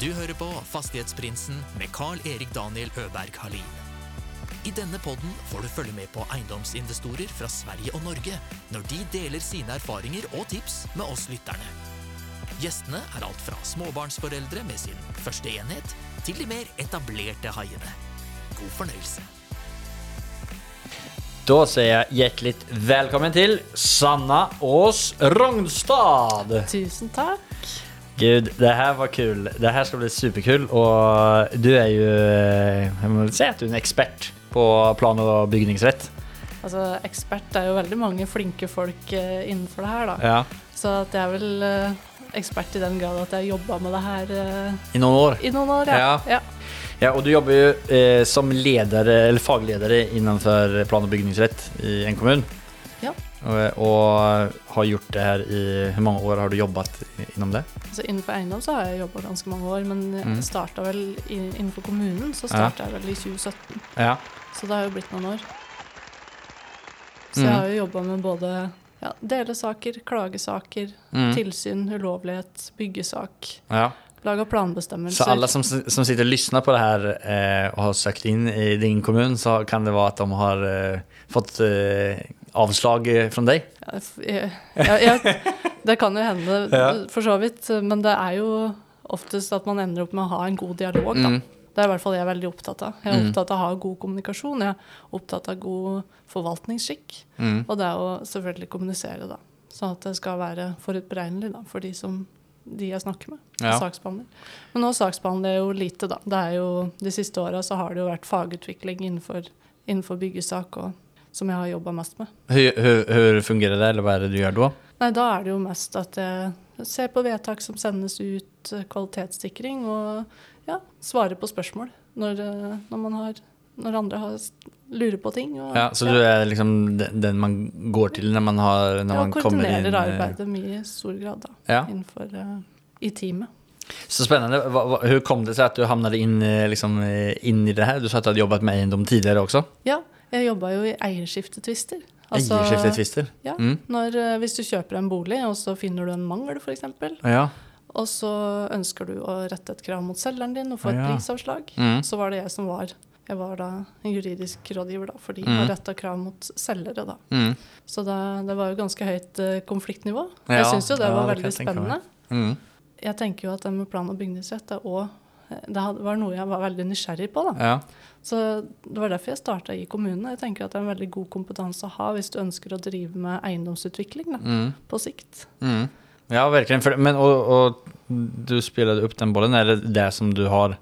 Du hører på Fastighetsprinsen med Carl-Erik Daniel Øberg Halin. I denne podden får du følge med på eiendomsinvestorer fra Sverige og Norge når de deler sine erfaringer og tips med oss lytterne. Gjestene er alt fra småbarnsforeldre med sin første enhet, til de mer etablerte haiene. God fornøyelse. Da sier jeg hjertelig velkommen til Sanna Ås Rognstad. Tusen takk. Gud, det her var kul. Det her skal bli superkul Og du er jo Jeg må si at du er en ekspert på plan og bygningsrett. Altså, ekspert er jo veldig mange flinke folk eh, innenfor det her, da. Ja, Så at jeg er vel eh, ekspert i den grad at jeg jobba med det her eh, i noen år. i noen år, ja. Ja. ja. Ja, og du jobber jo eh, som leder, eller fagleder innenfor plan og bygningsrett i en kommun. Ja. Och, och har gjort det her i, Hvor mange år har du jobbet innom det? Altså, innenfor eiendom så har jeg jobba ganske mange år, men Mm. jeg starta vel innenfor kommunen, så starta jeg vel i 2017. Ja. Så det har jo blitt noen år. Så Mm. jeg har jo jobba med både ja, delesaker, klagesaker, Mm. tilsyn, ulovlighet, byggesak, ja. laga planbestemmelser. Så alle som, som sitter og lyssnar på det här eh, og har søkt inn i din kommun så kan det være at de har eh, fått eh, avslag fra deg? Ja, ja, ja, det kan jo hende, for så vidt. Men det er jo oftest at man ender opp med å ha en god dialog, da. Mm. Det er i hvert fall jeg er veldig opptatt av. Jeg er Mm. opptatt av å ha god kommunikasjon. Jeg er opptatt av god forvaltningsskikk. Mm. Og det er å selvfølgelig kommunisere, da. Sånn at det skal være forutberegnelig da, for de som de jeg snakker med. Ja. Saksbehandler. Men nå saksbehandler jeg jo lite, da. Det er jo, de siste åra så har det jo vært fagutvikling innenfor, innenfor byggesak og, som jeg har jobba mest med. Hvordan hur, hur det, eller hva er det du gjør da? Nei, da er det jo mest at jeg ser på vedtak som sendes ut, eh, kvalitetssikring, og ja, svarer på spørsmål når, eh, når man har Når andre har, lurer på ting. Og, Ja, så du er liksom den man går til når man, har, når ja, man kommer in? koordinerer eh, arbeidet mye i stor grad, da. Ja. Innenfor uh, I teamet. Så spennende. Va, va, hur kom det seg at du havnet in, eh, liksom, inn, i det her? Du sa at du hadde jobbet med eiendom tidligere også? Ja, jeg jobba jo i eierskiftetvister. Altså, Eierskiftetvister. Ja, Mm. når, eh, hvis du kjøper en bolig, og så finner du en mangel, f.eks., Ja. og så ønsker du å rette et krav mot selgeren din og få et Ja. prisavslag, Mm. så var det jeg som var Jeg var da en juridisk rådgiver, da, for de Mm. har retta krav mot selgere, da. Mm. Så det, det var jo ganske høyt eh, konfliktnivå. Ja, jeg syns jo det ja, var det veldig jeg spennende. Mm. Jeg tenker jo at det med plan- og bygningsrett er òg det var noe jeg var veldig nysgjerrig på. da. Ja. Så Det var derfor jeg starta i kommunen. Jeg tenker at det er en veldig god kompetanse å ha hvis du ønsker å drive med eiendomsutvikling da, Mm. på sikt. Mm. Ja, virkelig. Men, og, og du spiller opp den bollen. Er det det som du har,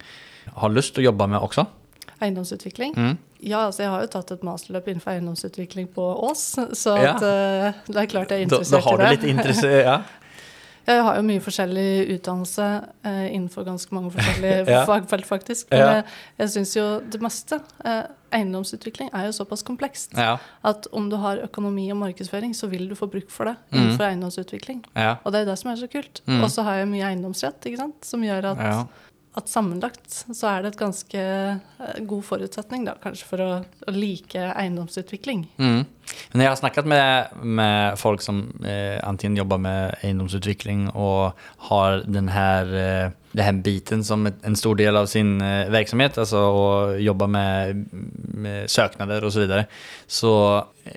har til å jobbe med også? Eiendomsutvikling. Mm. Ja, altså jeg har jo tatt et masterløp innenfor eiendomsutvikling på Ås, så Ja. at, eh, det er klart jeg er Då, Da, da har i du det. lite. Ja. Jeg har jo mye forskjellig utdannelse eh, innenfor ganske mange forskjellige Ja. fagfelt, faktisk. Men Ja. jeg, jeg syns jo det meste eh, Eiendomsutvikling er jo såpass komplekst Ja. at om du har økonomi og markedsføring, så vil du få bruk for det Mm. innenfor eiendomsutvikling. Ja. Og det er det som er så kult. Mm. Og så har jeg mye eiendomsrett, ikke sant, som gjør at. At sammenlagt så er det et ganske eh, god forutsetning, da, kanskje, for å, å like eiendomsutvikling. Mm. Men jeg har snakket med, med folk som eh, jobber med eiendomsutvikling og har den her, eh, det her biten som en stor del av sin eh, verksamhet, altså å jobbe med, med søknader osv., så videre, Så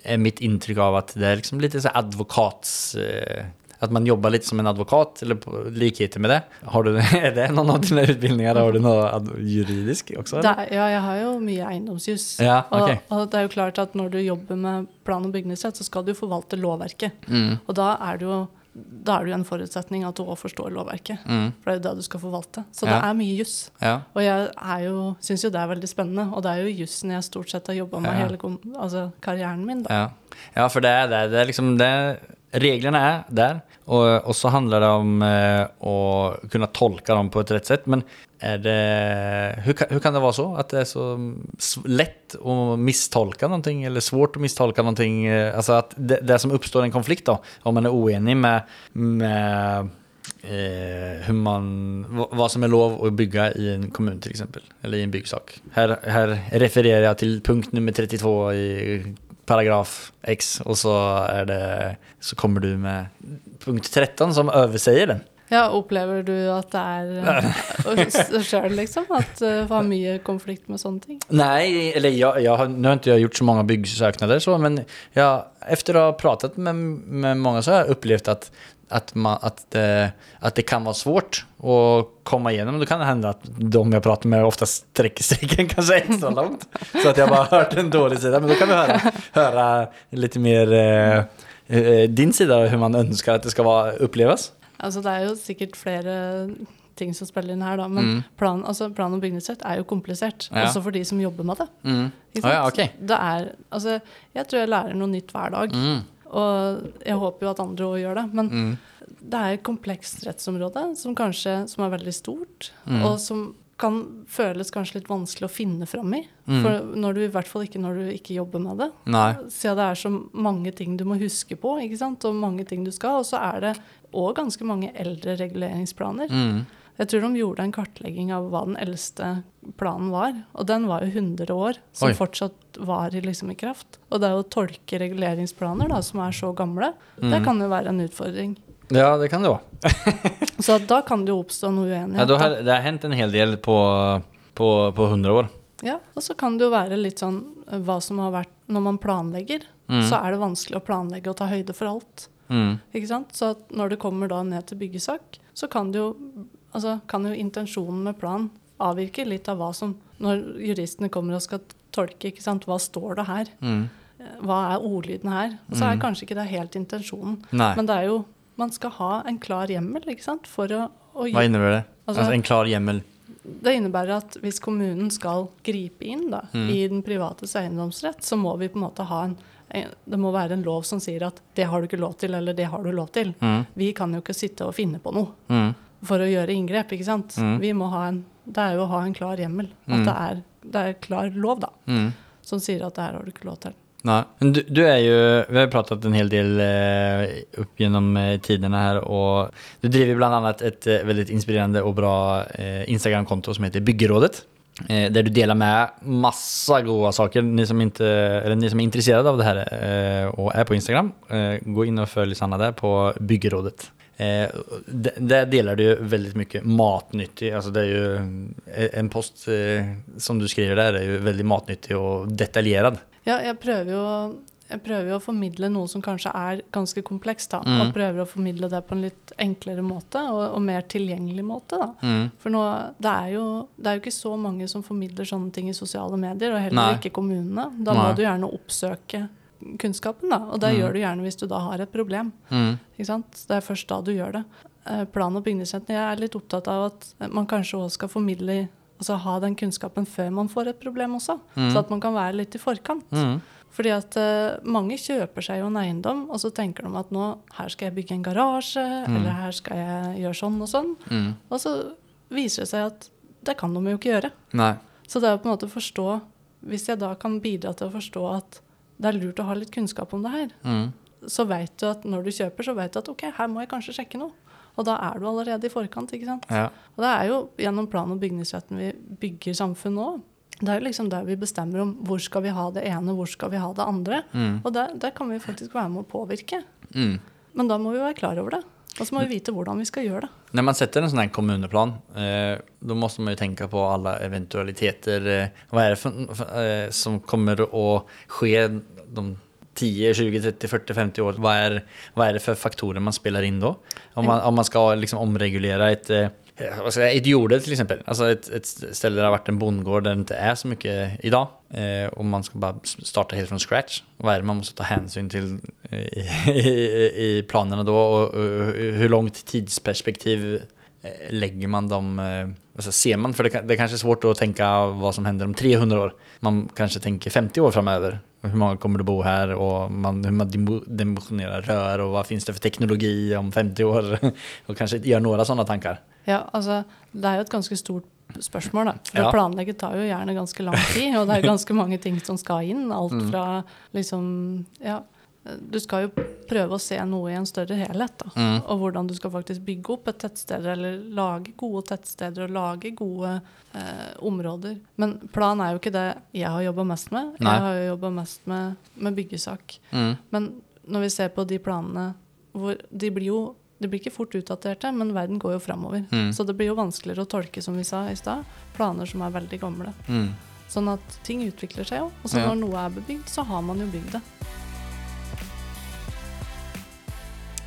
er mitt inntrykk av at det er liksom litt så advokats... Eh, att man jobber litt som en advokat eller på likheter med det. Har du, er det noen av dine utbildninger? Har du noe juridisk også? Er, ja, jeg har jo mye eiendomsjus. Ja, okay. og, og det er jo klart at når du jobber med plan- og bygningsrett, så skal du forvalte lovverket. Mm, Og da er det jo da er det jo en forutsetning at du òg forstår lovverket. mm, For det er jo det du skal forvalte. Så Ja. det er mye juss. ja. Og jeg syns jo det er veldig spennende. Og det er jo jussen jeg stort sett har jobba med Ja. hele altså karrieren min. Da. Ja, for det det. det, er liksom det Reglene er der, og, og så handler det om eh, å kunne tolke dem på et rett sett. Men er det, hur, kan, det være så? At det er så lett å mistolke noe, eller svårt å mistolke noe? Altså at det, det som oppstår en konflikt da, om man er oenig med, med eh, man, hva som er lov å bygge i en kommun f.eks. eller i en byggsak. Her, her, refererer jeg til punkt nummer 32 i paragraf X og så, är det, så kommer du med punkt 13 som overseier den. Ja, opplever du at det er sjøl, liksom? At du har mye konflikt med sånne ting? Nei, eller jeg, jeg har, nå har ikke jeg gjort så mange byggesøknader, så, men jag, efter å ha pratet med, med mange, så har jeg opplevd att, att, man, att, det, att det kan vara svårt att komma igenom. Då kan det hända att de jag pratar med ofta sträcker sig kanske extra långt. Så att jag bara hört en dålig sida. Men då kan vi höra, höra lite mer eh, eh, din sida, hur man önskar att det ska vara, upplevas. Altså, det er jo sikkert flere ting som spiller inn her, da. Men Mm. plan, altså, plan- og bygningsrett er jo komplisert. Ja. Også for de som jobber med det. Mm. Ikke Ja, ja, sant? Det er Altså, jeg tror jeg lærer noe nytt hver dag. Mm. Og jeg håper jo at andre òg gjør det. Men Mm. det er et komplekst rettsområde som kanskje som er veldig stort, Mm. og som kan føles kanskje litt vanskelig å finne fram i. Mm. For når du, I hvert fall ikke når du ikke jobber med det. Nei. Siden det er så mange ting du må huske på, ikke sant? og mange ting du skal. Og så er det òg ganske mange eldre reguleringsplaner. Mm. Jeg tror de gjorde en kartlegging av hva den eldste planen var. Og den var jo 100 år, som Oi. fortsatt var i, liksom, i kraft. Og det å tolke reguleringsplaner da, som er så gamle, det Mm. kan jo være en utfordring. Ja, det kan det vara. Så da kan det jo oppstå noe uenighet. Ja, har, det har hendt en hel del på, på, på 100 år. Ja, og så kan det jo være litt sånn eh, hva som har vært Når man planlegger, Mm. så er det vanskelig å planlegge og ta høyde for alt. Mm. Ikke sant? Så når det kommer da ned til byggesak, så kan det jo Altså kan jo intensjonen med plan avvirke litt av hva som Når juristene kommer og skal tolke, ikke sant, hva står det her? Mm. Eh, Hva er ordlyden her? Og så er kanskje ikke det helt intensjonen. Nei. Men det er jo Man skal ha en klar hjemmel, ikke sant, for å, å Hva innebærer det? Altså- altså, en klar hjemmel. Det innebærer at hvis kommunen skal gripe inn da, Mm. i den privates eiendomsrett, så må vi på en måte ha en, en Det må være en lov som sier at det har du ikke lov til, eller det har du lov til. Mm. Vi kan jo ikke sitte og finne på noe Mm. For å gjøre inngrep, ikke sant. Mm. Vi må ha en, det er jo å ha en klar hjemmel. At Mm. det er, det er klar lov, da, Mm. som sier at det her har du ikke lov til. Nei. Men du, du er jo vi har jo pratet en hel del eh, opp gjennom eh, tidene her, og du driver bl.a. et ett eh, veldig inspirerende og bra eh, Instagramkonto som heter Byggerådet. Eh, der du deler med masse gode saker. Ni som, inte, eller ni som er interessert av det her eh, er är på Instagram, eh, gå inn og følg Sanna der på Byggerådet. Eh, d- där delar du jo väldigt mycket matnyttig, alltså det är ju eh, en post eh, som du skriver där är ju väldigt matnyttig och detaljerad. Ja, jeg prøver jo jeg prøver jo å formidle noe som kanskje er ganske komplekst, da. Mm. Og prøver å formidle det på en litt enklere måte, og, og mer tilgjengelig måte, da. Mm. For nå, det er, jo, det er jo ikke så mange som formidler sånne ting i sosiale medier, og heller Nei. ikke kommunene. Da må Nei. du gjerne oppsøke kunnskapen, da. Og det Mm. gjør du gjerne hvis du da har et problem. Mm. Det er først da du gjør det. Eh, Plan- og bygningsretten, jeg er litt opptatt av at man kanskje også skal formidle Altså ha den kunnskapen før man får et problem også. Mm. Så at man kan være litt i forkant. Mm. Fordi at uh, mange kjøper seg jo en eiendom, og så tenker de at nå her skal jeg bygge en garasje, eller her skal jeg gjøre sånn og sånn. Mm. Og så viser det seg at det kan de jo ikke gjøre. Nei. Så det er å på en måte forstå Hvis jeg da kan bidra til å forstå at det er lurt å ha litt kunnskap om det her, Mm. så vet du at når du kjøper, så vet du at ok, her må jeg kanskje sjekke noe. Og da er du allerede i forkant, ikke sant. Ja. Og det er jo gjennom plan- og bygningsretten vi bygger samfunn nå. Det er jo liksom der vi bestemmer om hvor skal vi ha det ene, hvor skal vi ha det andre. Mm. Og der, der kan vi faktisk være med å påvirke. Mm. Men da må vi være klar over det. Og så må vi vite hvordan vi skal gjøre det. Når man setter en sånn kommuneplan, eh, da må man jo tenke på alle eventualiteter. Eh, hva er det for, eh, som kommer å skje de 10, 20, 30, 40, 50 år? Hva er, hva er det for faktorer man spiller inn da? Om man, om man skal liksom omreglera ett, eh, vad til eksempel. ett et, ett ställe där det har vært en bondegård der det ikke er så mye i dag. Eh, og man skal bare starte helt fra scratch. Hva er det man må ta hensyn till eh, i, i, i planene da? Og, hur langt tidsperspektiv legger man dem? Eh, alltså ser man? for det, det er kanskje svårt att tänka vad som hender om 300 år. Man kanskje tenker 50 år framover. Hur mange kommer det bo her, og man, hur man dimensjonerer rør, og hva fins det for teknologi om 50 år? og kanskje gjør noen sånne tankar. Ja, altså, det er jo et ganske stort spørsmål, da. For Ja. Å planlegge tar jo gjerne ganske lang tid, og det er ganske mange ting som skal inn. Alt Mm. fra liksom Ja. Du skal jo prøve å se noe i en større helhet, da. Mm. Og hvordan du skal faktisk bygge opp et tettsted, eller lage gode tettsteder og lage gode eh, områder. Men plan er jo ikke det jeg har jobba mest med. Nei. Jeg har jo jobba mest med, med byggesak. Mm. Men når vi ser på de planene hvor De blir jo de blir ikke fort utdaterte, men verden går jo framover. Mm. Så det blir jo vanskeligere å tolke, som vi sa i stad, planer som er veldig gamle. Mm. Sånn at ting utvikler seg jo. Og så Ja. når noe er bebygd, så har man jo bygd det.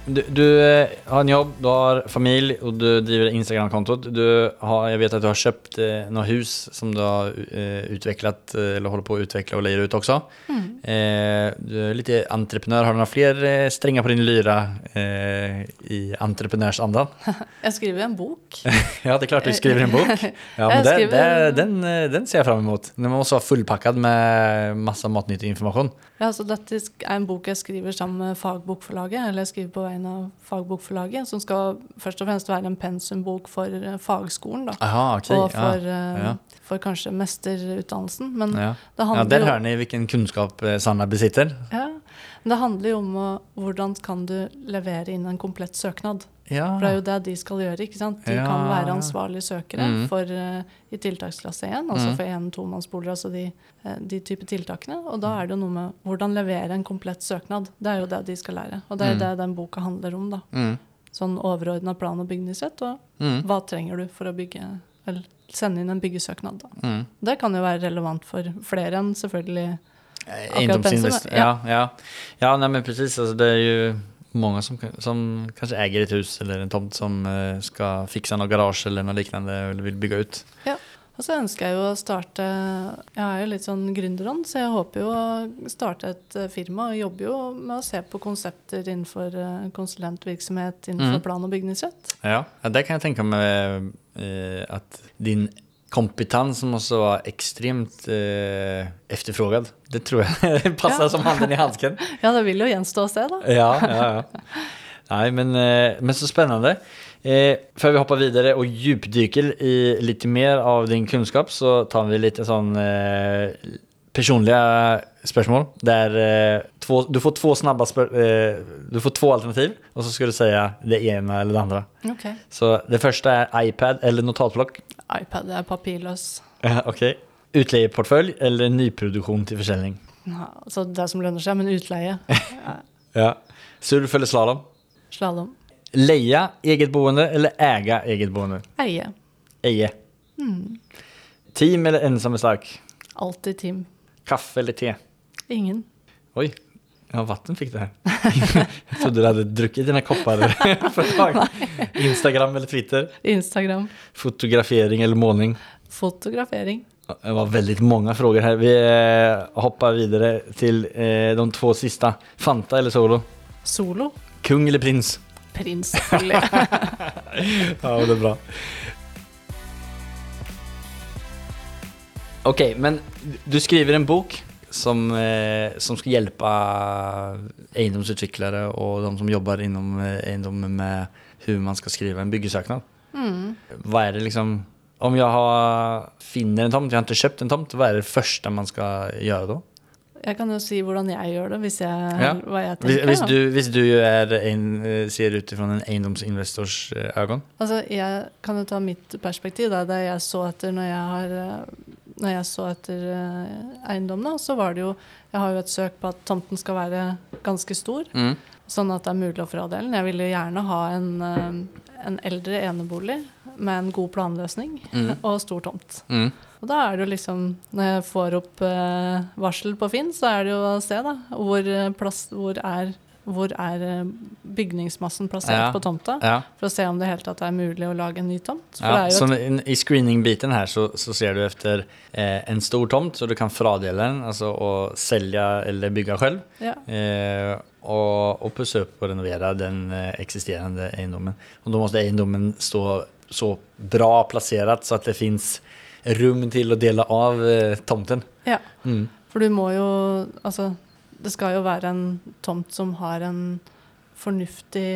Du, du eh, har en jobb, du har familj og du driver Instagram-kontot. Jeg vet at du har kjøpt eh, några hus som du har eh, utvecklat eh, eller holder på å utvikle og leie ut også. Mm. Eh, du er litt entreprenør. Har du noen flere strenger på din lyra eh, i entreprenörsandan? Jeg skriver en bok. ja, det er klart du skriver en bok. Ja, men det, skriver- det, den, eh, den ser jeg fram emot. Den må også være fullpakket med masse matnyttig information. Ja, så Dette er en bok jeg skriver sammen med Fagbokforlaget, eller jeg skriver på vegne av Fagbokforlaget, som skal først og fremst være en pensumbok for eh, fagskolen, da. Aha, okay. og for, ja. eh, ja. for kanskje mesterutdannelsen. Men Ja. det handler ja, Der hører ni hvilken kunnskap eh, Sanna besitter. ja, det handler jo om å, hvordan kan du levere inn en komplett søknad. Ja. For det er jo det de skal gjøre. ikke sant? De Ja, kan være ansvarlige søkere Mm. for, uh, i tiltaksklasse 1, altså Mm. for én-tomannsboliger, altså de, eh, de type tiltakene. Og da er det jo noe med hvordan levere en komplett søknad. Det er jo det de skal lære. Og det er Mm. det den boka handler om. da. Mm. Sånn overordna plan- og bygningsrett, og Mm. hva trenger du for å bygge eller sende inn en byggesøknad. da. Mm. Det kan jo være relevant for flere enn selvfølgelig Eh, Akkurat Egendomsinvest- pensum, ja. Ja, ja. nei, men precis. Altså, det er ju många som, som kanske äger ett hus eller en tomt som skal fikse noe garasje eller noe liknande eller vil bygge ut. Og så ønsker jeg jo å starte Jeg er jo litt sånn gründerånd, så jeg håper jo å starte et eh, firma. Og jobber jo med å se på konsepter innenfor eh, konsulentvirksomhet innenfor Mm. plan- og bygningsrett. Ja, ja där kan jeg tenke meg at att din kompetens også var ekstremt eh, efterfrågad. Det tror jeg passer Ja. som handen i handsken. Ja, det vil jo gjenstå å se, da. Ja, ja, ja. Nei, men, eh, men så spennende. Eh, før vi hopper videre og djupdyker i litt mer av din kunnskap, så tar vi litt sånn eh, personlige spørsmål. Der eh, två, du får två snabba eh, du får två alternativ og så skal du si det ene eller det andre. Okay. Så det første er iPad eller notatblock. iPad er papirløs. Ja, ok. Utleieportfølj eller nyproduksjon til försäljning. Ja, altså det som lønner seg, men utleie. Ja, Ja. Surf eller slalom. Slalåm. Leie eget boende eller eie eget boende. Eie. Eje. Team eller ensam sak? Alltid team. Kaffe eller te? Ingen. Oj, ja, vatten fikk det her. jeg trodde du hadde drukket dine ett. Instagram eller Twitter? Instagram. Fotografering eller målning? Fotografering. Det var veldig mange frågor her. Vi hopper videre til eh, de två siste. Fanta eller Solo? Solo. Kung eller prins? Prins, selvfølgelig. Ja, det er bra. Ok, men du skriver en bok som, eh, som skal hjelpe eiendomsutviklere og de som jobber innom eiendommen med hvordan man skal skrive en byggesøknad. Mm. Hva er det liksom, om jeg har, finner en tomt, jeg har ikke kjøpt en tomt, hva er det første man skal gjøre da? Jeg kan jo si hvordan jeg gjør det, hvis jeg, Ja. hva jeg tenker. hvis, du, hvis du är en, eh, ut fra en eiendomsinvestors øyne? Altså, jeg kan jo ta mitt perspektiv, da. Det jeg så etter når jeg har eh, Når jeg så etter eh, eiendommene, så var det jo Jeg har jo et søk på at tomten skal være ganske stor, Mm. sånn at det er mulig å fradele den. Jeg ville gjerne ha en, eh, en eldre enebolig med en god planløsning Mm. og stor tomt. Mm. Og da er det jo liksom Når jeg får opp eh, varsel på Finn, så er det jo å se, da. Hvor, plass, hvor er, hvor er eh, bygningsmassen plassert Ja. på tomta? Ja. For å se om det helt tatt er mulig å lage en ny tomt. Ja, et, I screeningbiten her så, så ser du etter eh, en stor tomt så du kan fradele den altså å selge eller bygge selv. Eh, og, og, pusse opp og renovere den eksisterende eiendommen. Og da må eiendommen stå så bra plassert så at det fins rum til å dele av eh, tomten. ja. Mm. For du må jo Altså, det skal jo være en tomt som har en fornuftig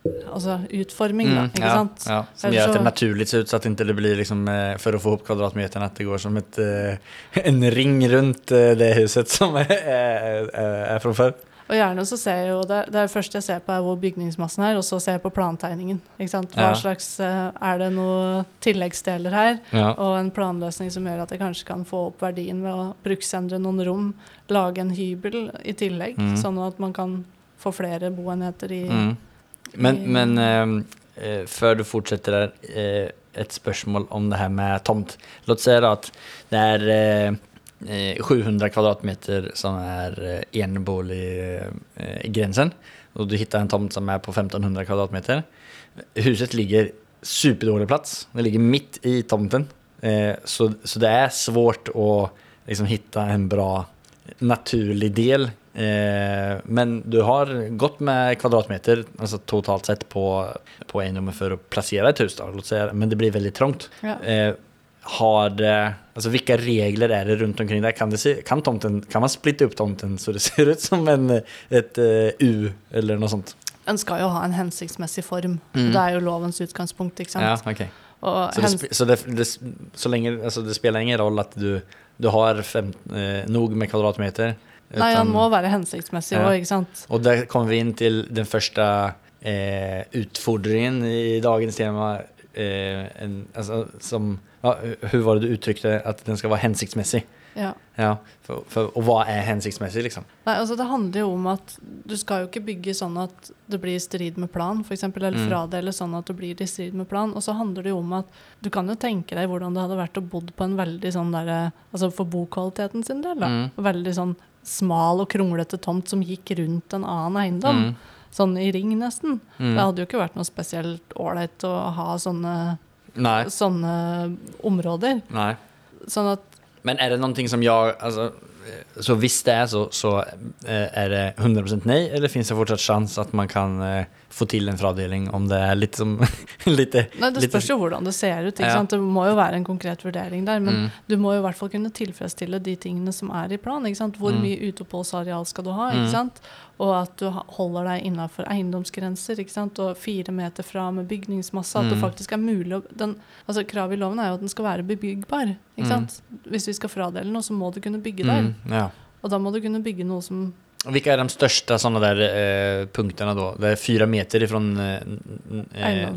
Altså utforming, da. Mm, Ikke ja, sant? Ja, som gjør at det naturlig ser ut så at det det blir liksom, for å få opp kvadratmeterne, at det går som ett, eh, en ring runt eh, det huset som er, er, er fra förr. Og gjerne så ser jeg jo det, det er det første jeg ser på, er hvor bygningsmassen er, og så ser jeg på plantegningen. Ikke sant? Hva Ja. slags eh, Er det noen tilleggsdeler her? Ja. Og en planløsning som gjør at jeg kanskje kan få opp verdien ved å bruksendre noen rom, lage en hybel i tillegg, Mm. sånn at man kan få flere boenheter i, Mm. Men, men eh, eh, før du fortsetter der, eh, et spørsmål om det her med tomt. La oss si at det er eh, 700 kvadratmeter som er eh, enboliggrensen, og du hittar en tomt som er på 1500 kvadratmeter. Huset ligger superdårlig plass. Det ligger midt i tomten. Eh, så, så det er svårt å liksom hitta en bra naturlig del. Eh, men du har gått med kvadratmeter altså totalt sett på, på eiendommen for å plassere et hus. Da. Men det blir veldig trångt. Ja. Eh, har det, alltså vilka regler är det rundt omkring där? Kan, det se, kan, tomten, kan man splitte opp tomten så det ser ut som en, et uh, U eller noe sånt? En skal jo ha en hensiktsmessig form. Mm. Det er jo lovens utgangspunkt, ikke sant. Ja, okay. Så, det, så, det, det, så lenge, altså det spiller ingen roll at du, du har fem, eh, nok med kvadratmeter? Nei, han må være hensiktsmessig Ja. ikke sant. Og der kommer vi inn til den første eh, utfordringen i dagens tema. Eh, en, altså, som, ja, hur var det du uttrykte at den skal være hensiktsmessig? Ja. Ja, for, for, og hva er hensiktsmessig, liksom? Nei, altså Det handler jo om at du skal jo ikke bygge sånn at det blir i strid med plan, f.eks., eller Mm. fradele sånn at det blir i strid med plan. Og så handler det jo om at du kan jo tenke deg hvordan det hadde vært å bodd på en veldig sånn derre Altså for bokvaliteten sin del, da. Mm. Veldig sånn smal og kronglete tomt som gikk rundt en annen eiendom. Mm. Sånn i ring, nesten. Mm. Det hadde jo ikke vært noe spesielt ålreit å ha sånne, Nei, sånne områder. nei. Sånn at Men er det noen ting som jeg alltså, eh, så hvis det er så, så er det 100% nej eller fins det fortsatt chans at man kan eh, få til en fradeling om det er litt som, litt, Nei, Det spørs jo hvordan det ser ut. ikke Ja. Det må jo være en konkret vurdering der. Men Mm. du må jo i hvert fall kunne tilfredsstille de tingene som er i plan. Hvor Mm. mye uteoppholdsareal skal du ha? Mm. ikke sant? Og at du holder deg innafor eiendomsgrenser. ikke sant? Og fire meter fra med bygningsmasse. At det Mm. faktisk er mulig å den, altså Kravet i loven er jo at den skal være bebyggbar. ikke Mm. sant? Hvis vi skal fradele noe, så må du kunne bygge der. mm, ja. Og da må du kunne bygge noe som Vilka är de största sådana där eh, punkterna då? Det är fyra meter ifrån eh, eh, eh,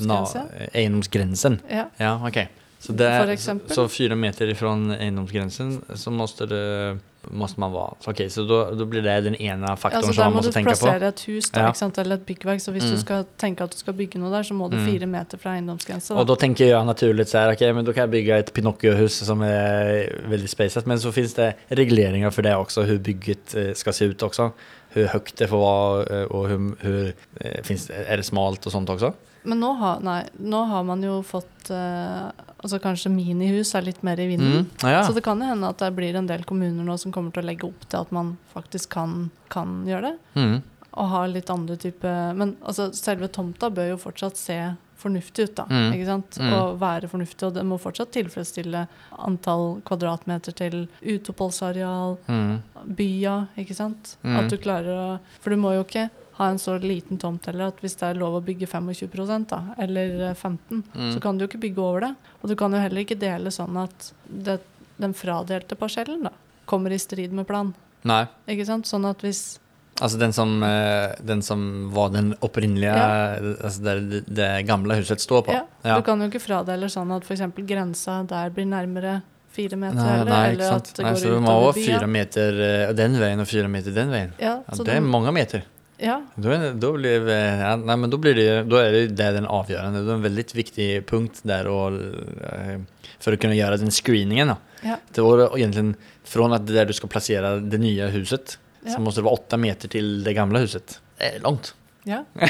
eiendomsgränsen. Ja. Ja, okej. Så, det, eksempel? så fyra meter ifrån eiendomsgränsen så måste, det, måste man vara. Så okay, så då, då blir det den ene faktoren Altså, som man må tenke på. Da må du plassere et hus da, Ja. eller et byggverk. Så hvis Mm. du skal tenke at du skal bygge noe der, så må du Mm. fire meter fra eiendomsgrensa. Og da tenker jeg naturlig så her, ok, men da kan jeg bygge et Pinocchio-hus som er veldig spacet. Men så finnes det reguleringer for det også, hvordan bygget skal se ut også. Hvor høyt det får være, og och hur, hur eh, finns, det smalt og sånt også. Men nå har, nei, nå har man jo fått eh, Altså kanskje minihus er litt mer i vinden. Mm. Ja. Så det kan jo hende at det blir en del kommuner nå som kommer til å legge opp til at man faktisk kan, kan gjøre det. Mm. Og ha litt andre type Men altså, selve tomta bør jo fortsatt se fornuftig ut, da. Mm. Ikke sant? Mm. Og være fornuftig. Og det må fortsatt tilfredsstille antall kvadratmeter til uteoppholdsareal, Mm. bya, ikke sant. Mm. At du klarer å For du må jo ikke ha en så liten tomt heller at hvis det er lov å bygge 25 da, eller eh, 15 Mm. så kan du jo ikke bygge over det. Og du kan jo heller ikke dele sånn at det, den fradelte parsellen da, kommer i strid med plan. Nei. Ikke sant? Sånn at hvis Altså den som, eh, den som var den opprinnelige, ja. altså det, det gamle huset står på. ja, Du kan jo ikke fradele sånn at f.eks. grensa der blir nærmere fire meter, nei, eller, Nei, eller ikke at sant. det går så du må bya. fyra meter eh, den veien og fire meter den veien. Ja, Ja, så det er mange meter. Ja, Då, är, då, blir, ja, nej, men då, blir det, då är det den avgörande. Det är en väldigt viktig punkt där och, eh, för att kunna göra den screeningen. Då. ja, Det var egentligen från att det där du ska placera det nya huset så måste det vara åtta meter till det gamla huset. Det är långt. ja.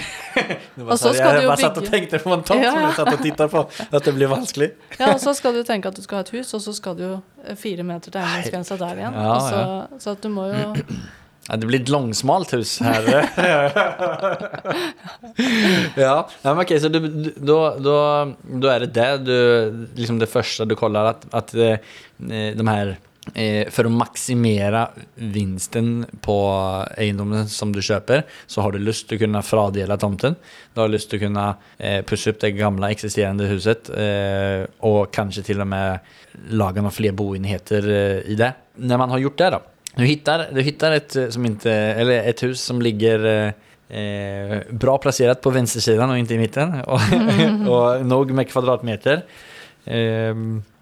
Var så här, ska jag du ju bara satt och bygga- tänkte på en tomt Ja, som jag satt och tittade på. Att det blir vanskelig. ja, og så skal du tenke at du skal ha et hus, og så skal du jo eh, fire meter til eiendomsgrensa der igjen. Ja, og så, så at du må jo Ja, det blir et langsmalt hus her. ja, men okej, så då är det det du, liksom det første du kollar at, att eh, de her For å maksimere vinsten på eiendommen som du kjøper, så har du lyst til å kunne fradele tomten. Du har lyst til å kunne pusse opp det gamle, eksisterende huset og kanskje til og med laga noen flere boenheter eh, i det. Når man har gjort det då, du hittar, du hittar ett, eh, som inte, eller ett hus som ligger eh, eh, bra placerat på vänstersidan och inte i mitten. Och, och nog med kvadratmeter. Eh,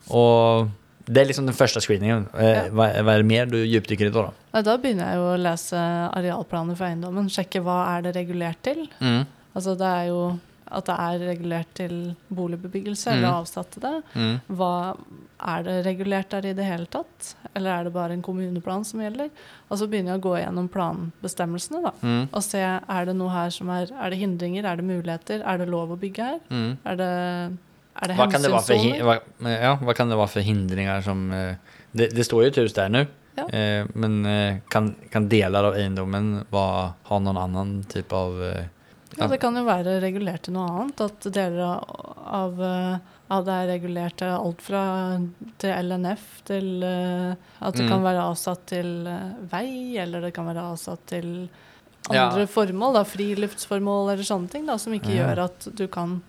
och det är liksom den första screeningen. Eh, Ja. vad, vad är det mer du djupdyker i då? Nei, Da begynner jeg jo å lese arealplaner for eiendommen. Sjekke hva er det regulert til. Mm. Altså det er jo at det er regulert til boligbebyggelse, Mm. eller avsatt til det. Mm. Hva, er det regulert der i det hele tatt? Eller er det bare en kommuneplan som gjelder? Og så begynner jeg å gå gjennom planbestemmelsene, da. Mm. Og se er det noe her som er Er det hindringer, er det muligheter, er det lov å bygge her? Mm. Er det, er det Hva kan det, vara för, hin- hensynssoner? vad, ja, hva kan det være for hindringer som... eh, Det, det står jo et hus der nå. Ja. Eh, men eh, kan, kan deler av eiendommen ha noen annen type av... eh, Ja, det kan jo være regulert til noe annet. At deler av, av, eh, det er regulert til alt fra til LNF til eh, At det Mm. kan være avsatt til eh, vei, eller det kan være avsatt til andre Ja. formål. da, Friluftsformål eller sånne ting da, som ikke mm. gjør at du kan,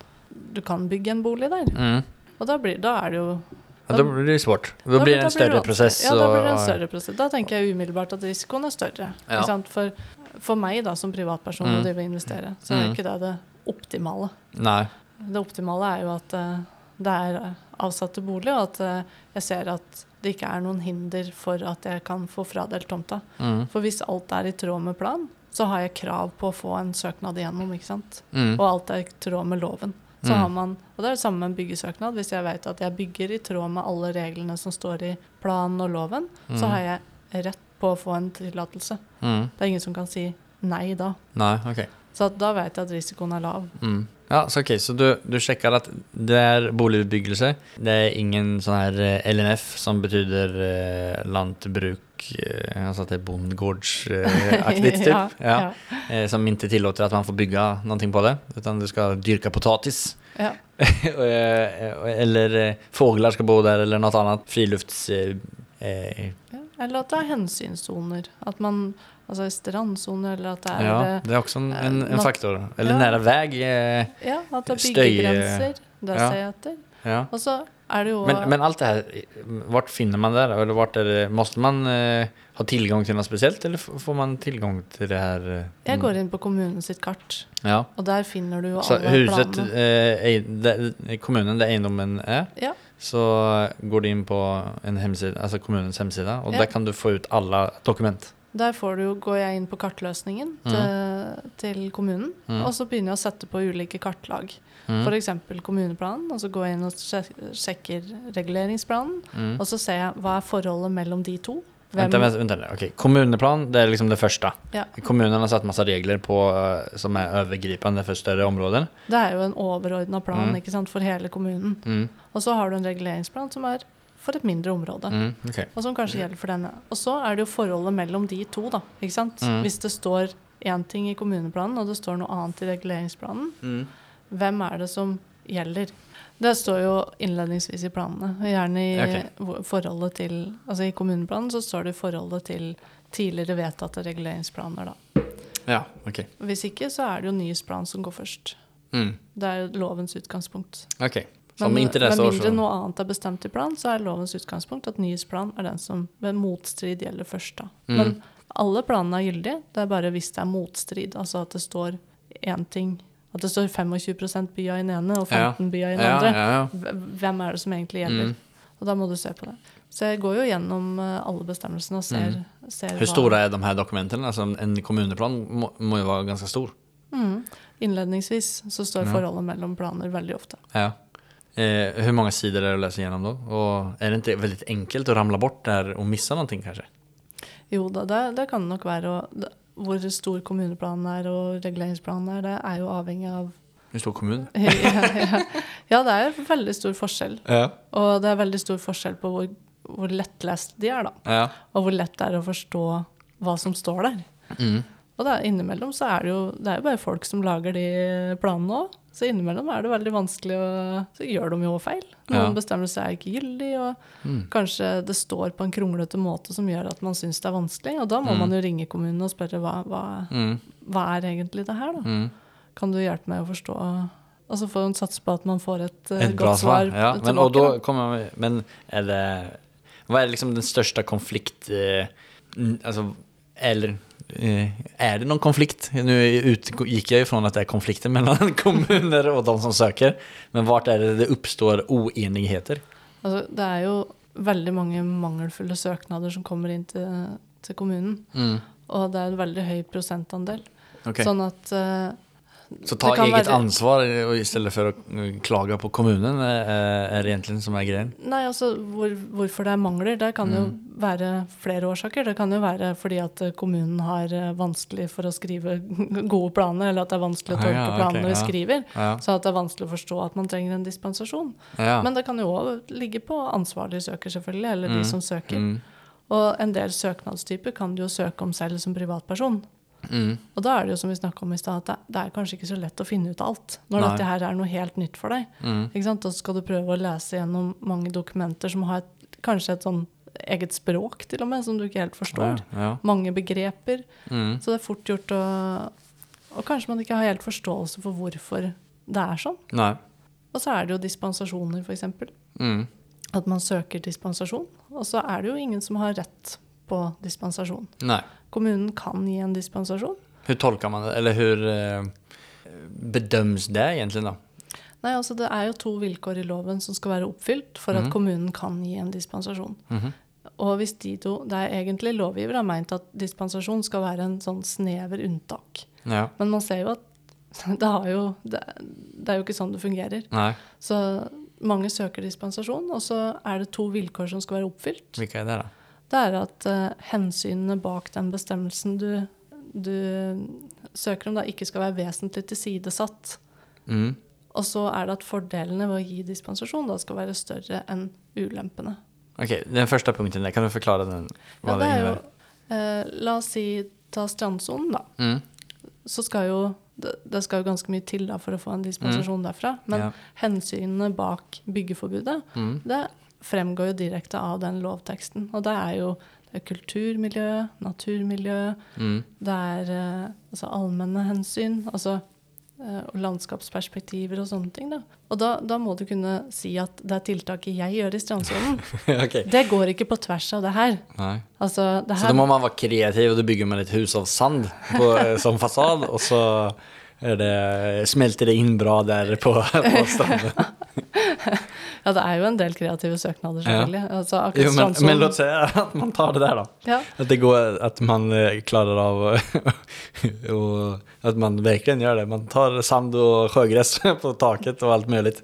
du kan bygge en bolig der. Mm. Og da, blir, da er det jo Ja, da blir det svårt. Da- blir det en større prosess. Ja, da blir det en større prosess. Da tenker jeg umiddelbart at risikoen er større. Ja. For, for meg da, som privatperson Mm. å drive og investere, så er Mm. ikke det det optimale. Nei. Det optimale er jo at eh, det er avsatt til bolig, og at eh, jeg ser at det ikke er noen hinder for at jeg kan få fradelt tomta. Mm. For hvis alt er i tråd med plan, så har jeg krav på å få en søknad igjennom, ikke sant? Mm. Og alt er i tråd med loven. Så Mm. har man, og det er det samme med en byggesøknad. Hvis jeg vet at jeg bygger i tråd med alle reglene som står i planen og loven, så Mm. har jeg rett på å få en tillatelse. Mm. Det er ingen som kan si nei da. Nei, ok. Så da vet jeg at risikoen er lav. Mm. Ja, så okay, så du, du checkar at det er boligutbyggelse. Det er ingen sånn här eh, LNF som betyder eh, lantbruk, eh, Altså at det är bondgårdsaktigt typ. ja, Ja. ja, Eh, som ikke tillåter at man får bygge noe på det. Utan du skal dyrke potatis. ja. Eh, eller eh, skal ska bo der, eller noe annet. frilufts... Eh, eh, Ja, eller at det er hensynssoner. At man Altså strandsoner, eller at det er ja, eh, det er også en, en, en faktor. Eller Ja. nære vei. Eh, Ja, at det er byggegrenser. Det ja. ser jeg etter. ja. Og så er det jo Men, men alt det her, hvor finner man det? Eller hvor er det, måste man eh, ha tilgang til noe spesielt, eller får man tilgang til det her eh, Jeg går inn på kommunen sitt kart, Ja. og der finner du jo Så alle huset, planene. eh, i kommunen där eiendommen er? Ja. Så går du inn på en hemsida, alltså kommunens hemsida og Ja. der kan du få ut alle dokument. Der får du jo, går jeg inn på kartløsningen til, til kommunen, Mm. og så begynner jeg å sette på ulike kartlag. Mm. F.eks. kommuneplanen, og så går jeg inn og sjekker reguleringsplanen. Mm. Og så ser jeg hva er forholdet mellom de to. Vänta, vent, vent, okay. kommuneplan, det er liksom det første. Ja. Kommunen har satt masse regler på, eh, som er overgripende for større områder. Det er jo en overordna plan Mm. sant, for hele kommunen. Mm. Og så har du en reguleringsplan som er for et mindre område. Mm. Okay. Og som kanskje gjelder for denne. Og så er det jo forholdet mellom de to, da. Mm. Hvis det står én ting i kommuneplanen, og det står noe annet i reguleringsplanen, Mm. hvem er det som gjelder? Det står jo innledningsvis i planene. Gjerne i okay. forholdet til Altså i kommuneplanen så står det i forholdet til tidligere vedtatte reguleringsplaner, da. Ja, ok. Hvis ikke så er det jo nyhetsplan som går først. Mm. Det er lovens utgangspunkt. Ok. Så Men med mindre noe annet er bestemt i plan, så er lovens utgangspunkt at nyhetsplan er den som ved motstrid gjelder først. da. Mm. Men alle planene er gyldige, det er bare hvis det er motstrid. Altså at det står én ting At det står 25 byer i den ene og 15 byer i den Ja, andre. ja, ja. Hvem er det som egentlig gjelder? Mm. Og da må du se på det. Så jeg går jo gjennom eh, alle bestemmelsene og ser, Mm. ser Hvor store er de her dokumentene? Altså, en kommuneplan må, må jo være ganske stor. Mm. Innledningsvis så står forholdet mellom planer veldig ofte. Ja. Eh, hvor mange sider er det å lese gjennom da? Og er det ikke veldig enkelt å ramle bort der og missa noe, kanskje? Jo da, det, det kan det nok være. Og det, hvor stor kommuneplanen er og reguleringsplanen er, det er jo avhengig av En stor kommune? ja, ja. ja, det er veldig stor forskjell. Ja. Og det er veldig stor forskjell på hvor, hvor lettlest de er, da. Ja. Og hvor lett det er å forstå hva som står der. Mm. Og er, innimellom så er det jo det er jo bare folk som lager de planene òg. Så innimellom er det veldig vanskelig å Så gjør de jo feil. Noen Ja. bestemmelser er ikke gyldige, og Mm. kanskje det står på en kronglete måte som gjør at man syns det er vanskelig. Og da må Mm. man jo ringe kommunen og spørre hva, hva, Mm. hva er egentlig det her, da? Mm. Kan du hjelpe meg å forstå Og så får hun satse på at man får et, uh, et godt svar. Ja. Men, da. kommer men det, Hva er liksom den største konflikt, uh, alltså, eller är det någon konflikt? Nu utgick jag fra att det är konflikter mellan kommuner och de som söker. Men vart är det det uppstår oenigheter? Altså, det er jo veldig mange mangelfulle søknader som kommer inn til, til kommunen. Mm. Og det er en veldig høy prosentandel. Okay. Sånn at eh, Så ta eget være- ansvar i stedet for å eh, klage på kommunen, eh, er det egentlig som er greien. Nei, altså hvor, hvorfor det er mangler, det kan jo Mm. være flere årsaker. Det kan jo være fordi at kommunen har vanskelig for å skrive gode planer, eller at det er vanskelig å Ah, tolke ja, okay, planene vi ja. skriver. Ja. Så at det er vanskelig å forstå at man trenger en dispensasjon. Ja. Men det kan jo òg ligge på ansvarlig søker, selvfølgelig, eller de Mm. som søker. Mm. Og en del søknadstyper kan du jo søke om selv som privatperson. Mm. Og da er det jo som vi snakka om i stad, at det, er kanskje ikke så lett å finne ut alt. Når Nei. dette her er noe helt nytt for deg. Mm. Ikke sant? Så skal du prøve å lese gjennom mange dokumenter som har et, kanskje et sånn eget språk, til og med, som du ikke helt forstår. Ja, ja. Mange begreper. Mm. Så det er fort gjort å Og kanskje man ikke har helt forståelse for hvorfor det er sånn. Nei. Og så er det jo dispensasjoner, f.eks. Mm. At man søker dispensasjon. Og så er det jo ingen som har rett på dispensasjon. Nei. Kommunen kan gi en dispensasjon. Hvordan tolker man det? Eller hvordan bedømmes det egentlig, da? Nei, altså Det er jo to vilkår i loven som skal være oppfylt for at mm. kommunen kan gi en dispensasjon. Mhm. Og hvis de to, Det er egentlig lovgiver har meint at dispensasjon skal være en sånn snever unntak. Ja. Men man ser jo at det, har jo, det, det er jo ikke sånn det fungerer. Nei. Så mange søker dispensasjon, og så er det to vilkår som skal være oppfylt. Hvilke er det då? Det er at eh, hensynene bak den bestemmelsen du, du søker om, da ikke skal være vesentlig tilsidesatt. Mm. Og så er det at fordelene ved å gi dispensasjon da skal være større enn ulempene. Ok, den første punkten kan du forklare den? Ja, det er innebär? eh, la oss si ta strandsonen, da. Mm. Så skal jo det, det skal jo ganske mye til da for å få en dispensasjon derfra. Men Ja. hensynene bak byggeforbudet, Mm. det fremgår jo direkte av den lovteksten. Og det er jo det er kulturmiljø, naturmiljø, Mm. det er eh, altså allmenne hensyn, altså eh, og landskapsperspektiver og sånne ting. Da. Og da, da må du kunne si at det er tiltaket jeg gjør i strandsonen. okay. Det går ikke på tvers av det her. Altså, det Så da må man være kreativ og du bygger med litt hus av sand på, eh, som fasad og så det, smelter det inn bra der på, på stranden. Ja, det er jo en del kreative søknader, selvfølgelig. Altså, Jo, men, men la låt se at man tar det der, da. ja. At, det går, at man klarer klarar av At att man virkelig gjør det. Man tar sand og sjøgress på taket og alt mulig.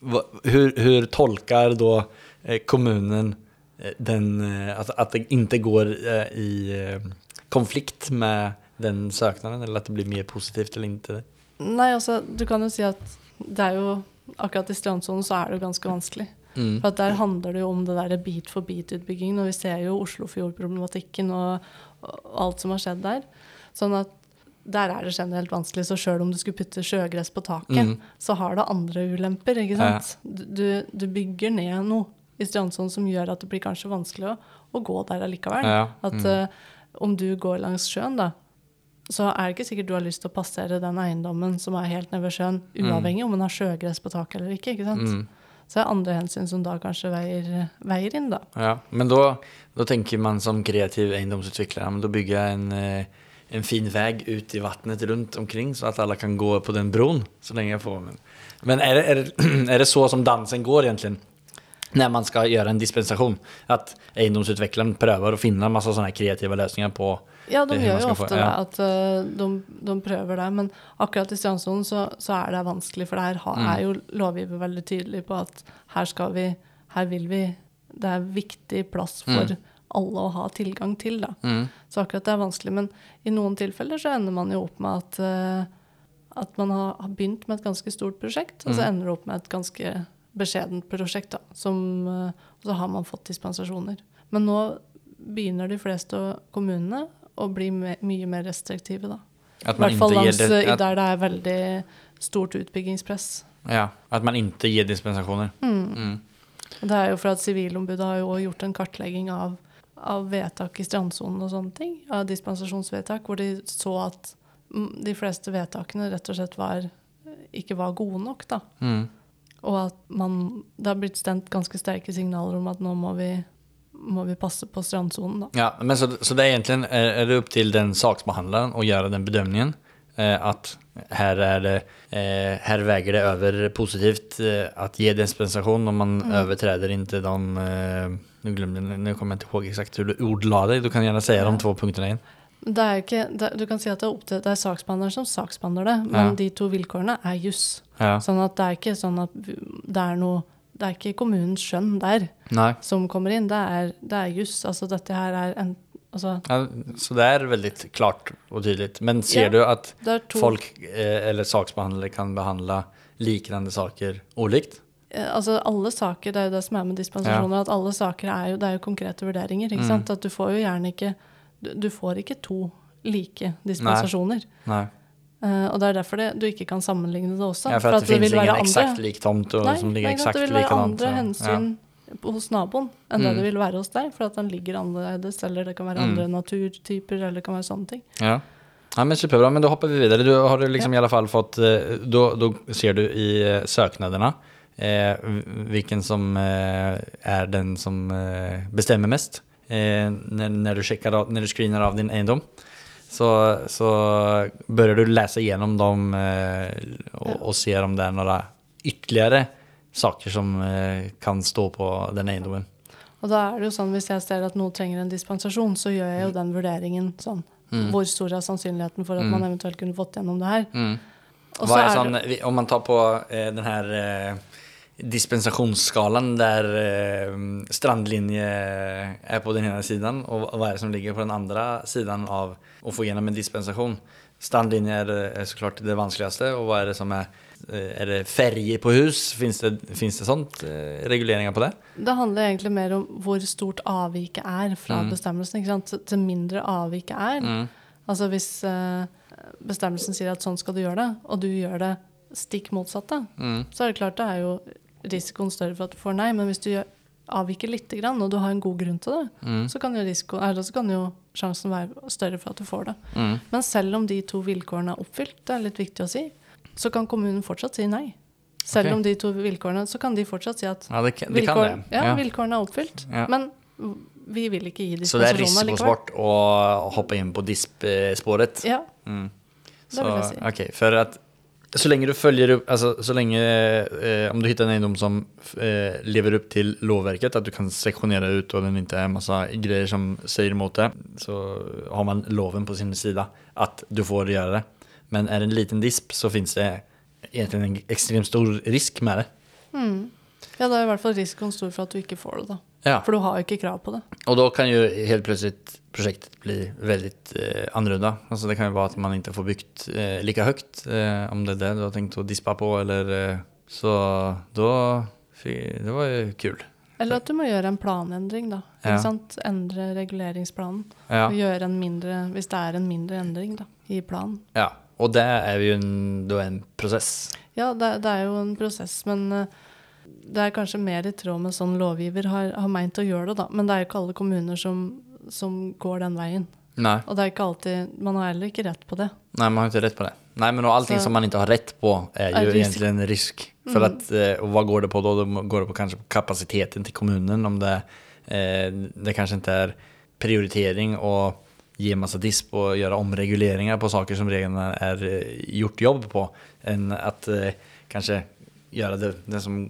Hvordan tolker hur tolkar då eh, kommunen eh, den, at, att, att det ikke går eh, i eh, konflikt med den søknaden, eller at det blir mye positivt eller det? Nei, altså, du kan jo si at det er jo Akkurat i strandsonen så er det jo ganske vanskelig. Mm. For der handler det jo om det der bit for bit-utbyggingen, og vi ser jo Oslofjord-problematikken og, og alt som har skjedd der. Sånn at der er det generelt vanskelig, så sjøl om du skulle putte sjøgress på taket, Mm. så har det andre ulemper, ikke sant. Du, du bygger ned noe i strandsonen som gjør at det blir kanskje vanskelig å, å gå der allikevel. Ja, At mm. eh, om du går langs sjøen, da, så er det ikke sikkert du har lyst til å passere den eiendommen som er helt nede ved sjøen, uavhengig om den har sjøgress på taket eller ikke. ikke sant? Mm. Så det er andre hensyn som da kanskje veier, veier inn, da. Ja, men da, da, tenker man som kreativ eiendomsutvikler men da bygger jeg en, eh, en fin vei ut i vattnet rundt omkring så at alle kan gå på den broen så lenge jeg får. Men, men er det, er, det, er det så som dansen går egentlig? når man skal gjøre en dispensasjon. At eiendomsutvikleren prøver å finne masse sånne kreative løsninger på Ja, de gjør jo ofte få- ofte det, at eh, de, de prøver det. Men akkurat i strandsonen så, så er det vanskelig, for der har, Mm. er jo lovgiver veldig tydelig på at her skal vi, her vil vi Det er viktig plass for Mm. alle å ha tilgang til, da. Mm. Så akkurat det er vanskelig. Men i noen tilfeller så ender man jo opp med at, eh, at man har, har begynt med et ganske stort prosjekt, og så Mm. ender det opp med et ganske beskjedent prosjekt, da. Som, eh, og så har man fått dispensasjoner. Men nå begynner de fleste kommunene å bli me mye mer restriktive, da. I hvert fall langs det, eh, der det er veldig stort utbyggingspress. ja, At man ikke gir dispensasjoner. Mm. Mm. Det er jo for at Sivilombudet har jo gjort en kartlegging av, av vedtak i strandsonen og sånne ting. Av dispensasjonsvedtak, hvor de så at de fleste vedtakene rett og slett var, ikke var gode nok. da. Mm. Og at man, det har blitt stemt ganske sterke signaler om at nå må vi, må vi passe på strandsonen. da. Ja, men så, så det er egentlig er, är det opp til den saksbehandlaren å gjøre den bedømningen. eh, at her, er det, eh, her väger det over positivt eh, att ge dispensasjon når man overtreder inte den eh, nå kommer jeg ikke ihåg exakt hvordan du ordla deg, du kan gjerne si de to punktene igen. Det er ikke, det, du kan si at det er, opp til, det er saksbehandleren som saksbehandler det, men Ja. de to vilkårene er juss. Ja. Sånn at det er ikke sånn at det er noe Det er ikke kommunens skjønn der Nei. som kommer inn. Det er, det er juss. Altså dette her er en Altså Ja, så det er veldig klart og tydelig. Men ser Ja. du at folk eh, eller saksbehandlere kan behandle likende saker ulikt? eh, Altså alle saker, det er jo det som er med dispensasjoner, at alle saker er jo, det er jo konkrete vurderinger. Mm. ikke sant? At du får jo gjerne ikke Du, du får ikke to like dispensasjoner. Nei. Eh, og det er derfor det, du ikke kan sammenligne det også. Ja, for at det, finnes ingen eksakt lik tomt og, Nei, som ligger eksakt det vil være andre hensyn hensyn hos naboen enn det Mm. det vil være hos deg, for at den ligger annerledes, eller det kan være Mm. andre naturtyper, eller det kan være sånne ting. Ja. ja. ja, men superbra. Men da hopper vi videre. Du har du liksom i alle fall fått eh, Da ser du i eh, søknadene eh, hvilken som eh, er den som eh, bestemmer mest eh, når, når, du sjekker når du screener av din eiendom. Så, så bør du lese gjennom dem eh, og Ja. och om det er noen ytterligere saker som eh, kan stå på den eiendommen. Og da er det jo sånn, hvis jeg ser at noe trenger en dispensasjon, så gjør jeg jo den vurderingen sånn. Mm. Hvor stor er sannsynligheten for at man eventuelt kunne fått gjennom det her? Mm. Og Vad så är sån, det, vi- om man tar på eh, den her eh, dispensationsskalan der eh, strandlinje er på den ene siden, og hva er det som ligger på den andre siden av å få gjennom en dispensasjon. Strandlinje er så klart det vanskeligste, og hva er det som er er det ferje på hus? Fins det, finns det sånt? Reguleringer på det? det handler egentlig mer om hvor stort avviket er fra Mm. bestemmelsen. Til mindre avviket er. Mm. Altså hvis eh, bestemmelsen sier at sånn skal du gjøre det, og du gjør det stikk motsatte, Mm. så er det klart det er jo risikoen større for at du får nei. Men hvis du avviker litt, og du har en god grunn til det, Mm. så kan risiko, eller så kan jo sjansen være større for at du får det. Mm. Men selv om de to vilkårene er oppfylt, det er litt viktig å si, så kan kommunen fortsatt si nei. Selv okay. om de to vilkårene, så kan de fortsatt si at Ja, det kan vilkår, ja, Ja. vilkårene er oppfylt, men vi vil ikke gi Så det er risikosport å hoppe inn på DISP-spåret? Ja, Mm. Det vil jeg si. Okay, for att så lenge du følger opp altså, så lenge, eh, om du hittar en egendom som eh, lever opp til lovverket, at du kan seksjonere ut og den ikke er en greier som sier imot det, så har man loven på sin sida at du får gjøre det. Men er det en liten disp så fins det egentlig en ekstremt stor risk med det. mm. Ja, da er i hvert fall risikoen stor for at du ikke får det, da. Ja, For du har jo ikke krav på det. Og da kan jo helt plutselig prosjektet bli veldig eh, annerledes. Altså, det kan jo være at man ikke får bygd eh, like høyt, eh, om det er det du har tenkt å dispe på eller eh, så da det var jo kul. Eller at du må gjøre en planendring, da. Ja. Ikke sant? Endre reguleringsplanen. Ja, Og gjøre en mindre, hvis det er en mindre endring da, i planen. ja. og det er jo en, er en prosess. Ja, det, det er jo en prosess, men eh, det er kanskje mer i tråd med sånn lovgiver har, har meint å gjøre det, da. Men det er jo ikke alle kommuner som, som går den veien. Nei. Og det er ikke alltid Man har heller ikke rett på det. Nei, man har ikke rett på det. Nei, men allting Så- som man ikke har rett på er jo egentlig en risk. For Mm. at, og hva går det på da? Det går det på kanskje på kapasiteten til kommunen. Om det, eh, det kanskje ikke er prioritering å gi masse disp og gjøre omreguleringer på saker som reglene är eh, gjort jobb på. enn at eh, kanske göra det, det som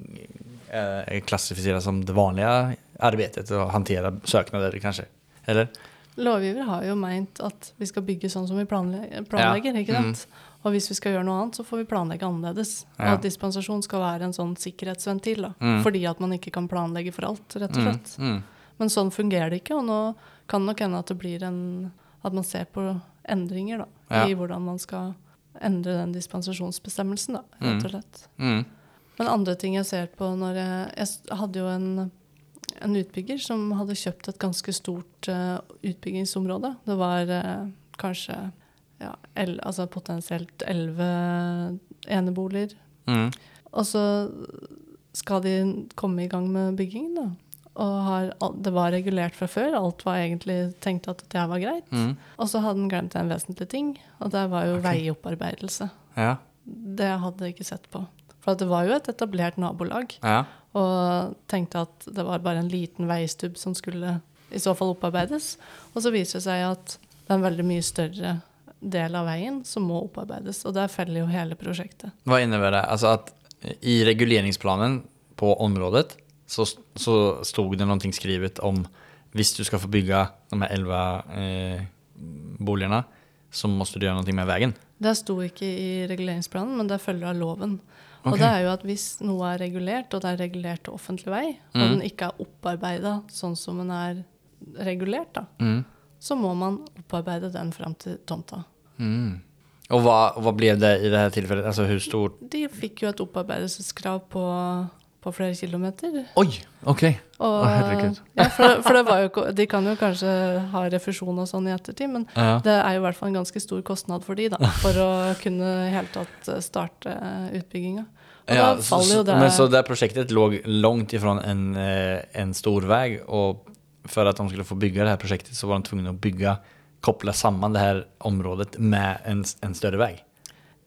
eh, klassificeras som det vanliga arbetet och hantera söknader kanske. Eller? Lovgiver har jo meint at vi skal bygge sånn som vi planle- planlegger. ikke Mm. sant? Og hvis vi skal gjøre noe annet, så får vi planlegge annerledes. Ja. Og at dispensasjon skal være en sånn sikkerhetsventil. da. Mm. Fordi at man ikke kan planlegge for alt, rett og Mm, slett. mm, Men sånn fungerer det ikke, og nå kan det nok hende at det blir en At man ser på endringer da, Ja. i hvordan man skal endre den dispensasjonsbestemmelsen, da, rett Mm. og slett. mm. Men andre ting jeg ser på når jeg Jeg hadde jo en, en utbygger som hadde kjøpt et ganske stort uh, utbyggingsområde. Det var uh, kanskje ja, el, altså potensielt elleve eneboliger. Mm. Og så skal de komme i gang med byggingen, da. Og har, det var regulert fra før. Alt var egentlig tenkt at det var greit. Mm. Og så hadde han glemt en vesentlig ting, og det var jo okay. veiopparbeidelse. Ja, Det hadde jeg ikke sett på. For at det var jo et etablert nabolag, ja. og tenkte at det var bare en liten veistubb som skulle i så fall opparbeides. Og så viser det seg at det er en veldig mye større del av veien som må opparbeides, og der feller jo hele prosjektet. Hva innebærer det? Altså at i reguleringsplanen på området så, så stod det noe skrivet om hvis du skal få bygge de her 11 eh, boligene, så må du gjøre noe med veien. Det sto ikke i reguleringsplanen, men det følger av loven. Og det er jo at hvis noe er regulert, og det er regulert til offentlig vei, og Mm. den ikke er opparbeida sånn som den er regulert, da, Mm. så må man opparbeide den fram til tomta. Mm. Og hva, hva ble det i dette tilfellet? Altså hvor stort De fikk jo et opparbeidelseskrav på, på flere kilometer. Oi! Ok. Og, herregud. ja, for, for det var jo, de kan jo kanskje ha refusjon og sånn i ettertid, men Ja. det er jo i hvert fall en ganske stor kostnad for de da, for å kunne i hele tatt eh, starte utbygginga. Ja, så, det men så det prosjektet låg langt ifra en, eh, en stor vei, og for at de skulle få bygge det her prosjektet, så var de tvungne å bygge, koppla sammen det her området med en, en større väg.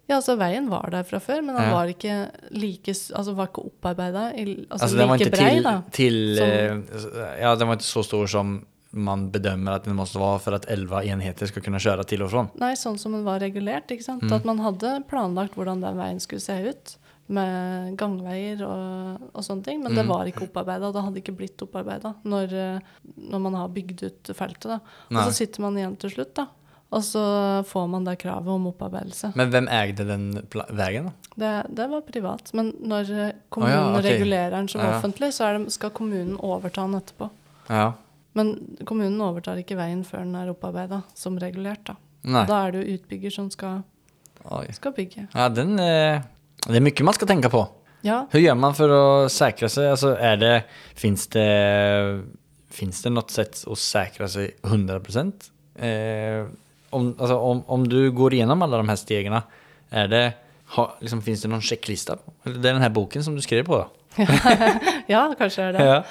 Ja, altså veien var der fra før, men den Ja. var ikke like Altså var ikke opparbeida, altså, altså, like inte brei, til, da. Til, Som- eh, ja den var ikke så stor som man bedømmer at den måtte være for at 11 enheter skal kunne kjøre til og fra. Nei, sånn som den var regulert, ikke sant. Mm. At man hadde planlagt hvordan den veien skulle se ut. Med gangveier og, og sånne ting. Men det Mm. var ikke opparbeida. Det hadde ikke blitt opparbeida når, eh, når man har bygd ut feltet. da. Og Nei. så sitter man igjen til slutt, da. Og så får man da kravet om opparbeidelse. Men hvem eide den veien? da? Det, det var privat. Men når eh, kommunen oh, ja, okay. regulerer den som Ja, ja. offentlig, så det, skal kommunen overta den etterpå. Ja. Men kommunen overtar ikke veien før den er opparbeida, som regulert. Da Nej. Da er det jo utbygger som skal, skal bygge. Ja, den, eh, det er mye man skal tenke på. Ja, gjør gör man for å sikre seg? Altså, er det, finns det, finns det noe sett å sikre seg 100%? Eh, om, alltså, om, om du går igenom alla de här stegen, är det, ha, liksom, finns det någon checklista? det er den här boken som du skrev på da. ja kanskje er det. Ja.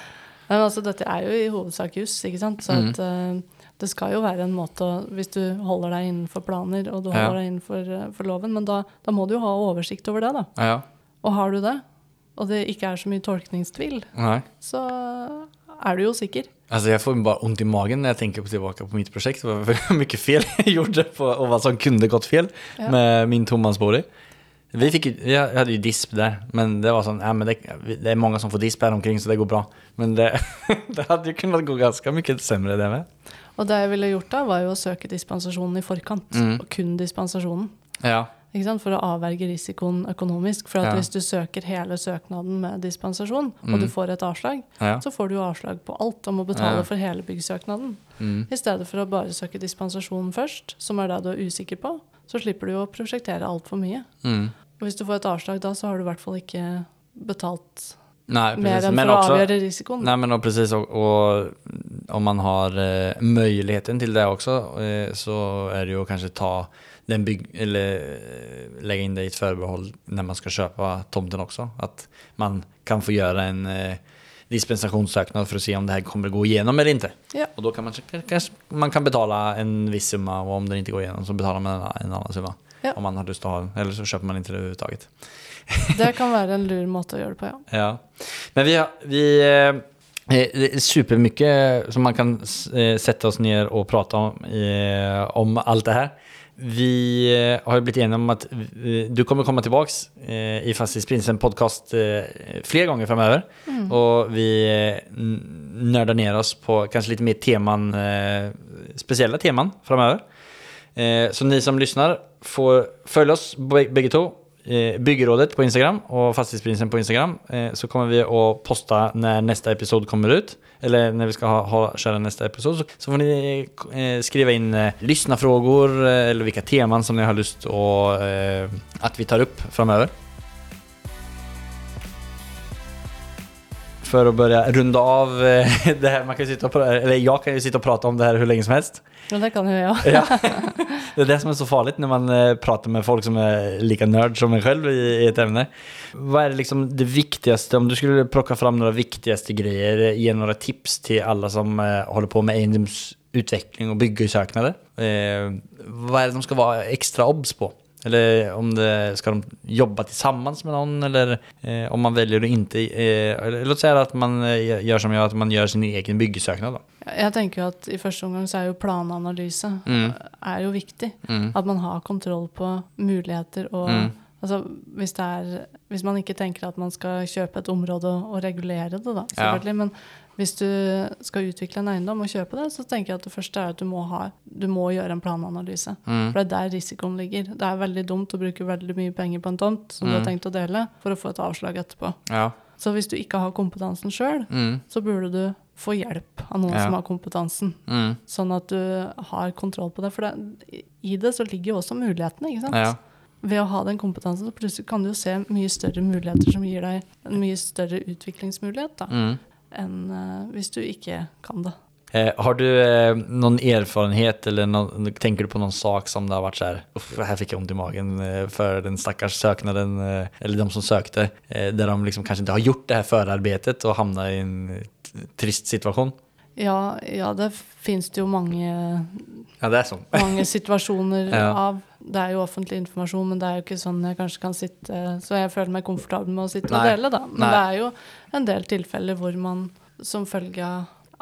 Men altså, dette er jo i hovedsak juss, ikke sant. Så mm. at, uh, det skal jo være en måte å Hvis du holder deg innenfor planer og du Ja. holder deg innenfor eh, loven, men da, da må du jo ha oversikt over det, da. Ja. Og har du det, og det ikke er så mye tolkningstvil, Nei. så er du jo sikker. Alltså jag får bara ont i magen när jag tänker på tillbaka på mitt projekt. Det var mye mycket fel jag gjorde på, och vad som kunde gått fel Ja. med min tomansbolig. Vi, fikk, vi hadde jo disp der, men det var sånn ja, men det, det er mange som får disp her omkring så det går bra. Men det, det hadde jo kunnet gå ganske mye semre, det med. Og det jeg ville gjort da, var jo å søke dispensasjonen i forkant. Mm. Og kun dispensasjonen. Ja? For å avverge risikoen økonomisk. For Ja. hvis du søker hele søknaden med dispensasjon, og Mhm. du får et avslag, ja. så får du jo avslag på alt og må betale Ja. for hele byggsøknaden. Mm. I stedet for å bare søke dispensasjon først, som er det du er usikker på, så slipper du å prosjektere altfor mye. Mm. Og hvis du får et avslag da, så har du i hvert fall ikke betalt Nei, mer enn for å avgjøre risikoen. nej, men precis, och, och om man har eh, möjligheten till det också eh, så är det ju att kanske ta den bygg, eller eh, lägga in det i ett förbehåll när man ska köpa tomten också. Att man kan få göra en eh, dispensationssöknad för att se om det här kommer gå igenom eller inte. Ja. Och då kan man kanske man kan betala en viss summa och om den inte går igenom så betalar man en, en annan summa. Ja. Om man har lust att ha. Eller så köper man inte det överhuvudtaget. Det kan være en lur måte å gjøre det på, ja. Ja. Men vi vi, eh, det er supermye som man kan sette oss ned og prate om, eh, om alt det här. Vi eh, har blitt enige om att eh, du kommer komme tilbake eh, i Fastighetsprinsen podcast flere ganger fremover. Mm. Og vi nerder ned oss på kanskje litt mer teman, spesielle speciella teman framöver. Eh, Så ni som lyssnar får følge oss begge eh, Byggerådet på Instagram og Fastighetsprinsen på Instagram. Eh, Så kommer vi å poste når neste episode kommer ut. Eller når vi skal ha, ha, kjøre neste episode. Så, får ni skrive inn in eh, eh, eller vilka temaer som ni har lyst til at vi tar opp framöver. För att börja runda av eh, det här, man kan sitta och, eller jag kan ju sitta och prata om det här hur länge som helst. Ja, det kan ju jag. Ja. Det är det som är så farligt när man eh, pratar med folk som är lika nörd som en själv i, ett ämne. Vad är det, liksom det viktigaste, om du skulle plocka fram några viktigaste grejer, eh, ge några tips till alla som håller på med egendomsutveckling och byggsöknader. Vad är det de ska vara extra obs på? Eller om det, ska de jobba tillsammans med någon eller eh, om man väljer att inte, eh, eller låt säga att man eh, gör som jag, att man gör sin egen byggesøknad Da. Jeg tenker jo at i første omgang så er jo plananalyse Mm. er jo viktig. Mm. At man har kontroll på muligheter og Mm. Altså, hvis, det er, hvis man ikke tenker at man skal kjøpe et område og, og regulere det, da, selvfølgelig. Men hvis du skal utvikle en eiendom og kjøpe det, så tenker jeg at det første er at du må, ha, du må gjøre en plananalyse. Mm. For det er der risikoen ligger. Det er veldig dumt å bruke veldig mye penger på en tomt som du har Mm. tenkt å dele, for å få et avslag etterpå. Ja. Så hvis du ikke har kompetansen sjøl, Mm. så burde du få hjelp av noen Ja. som har kompetansen. Mm. Sånn at du har kontroll på det. For det, i det så ligger jo også mulighetene, ikke sant. Ja. Ved å ha den kompetansen, så plutselig kan du jo se mye større muligheter som gir deg en mye større utviklingsmulighet da, Mm. Enn eh, hvis du ikke kan det. Eh, har du eh, noen erfarenhet eller någon, tenker du på noen sak som det har vært sånn "Uff, her fikk jeg vondt i magen eh, for den stakkars søknaden, eh, eller de som søkte, eh, där de liksom kanskje ikke har gjort det her forarbeidet og havna i en trist situation? Ja, ja det fins det jo mange, Ja, det är så. mange situasjoner Ja. av. Det er jo offentlig informasjon, men det er jo ikke sånn jeg kanskje kan sitte Så jeg føler meg komfortabel med å sitte og dele, da. Men Nei. det er jo en del tilfeller hvor man som følge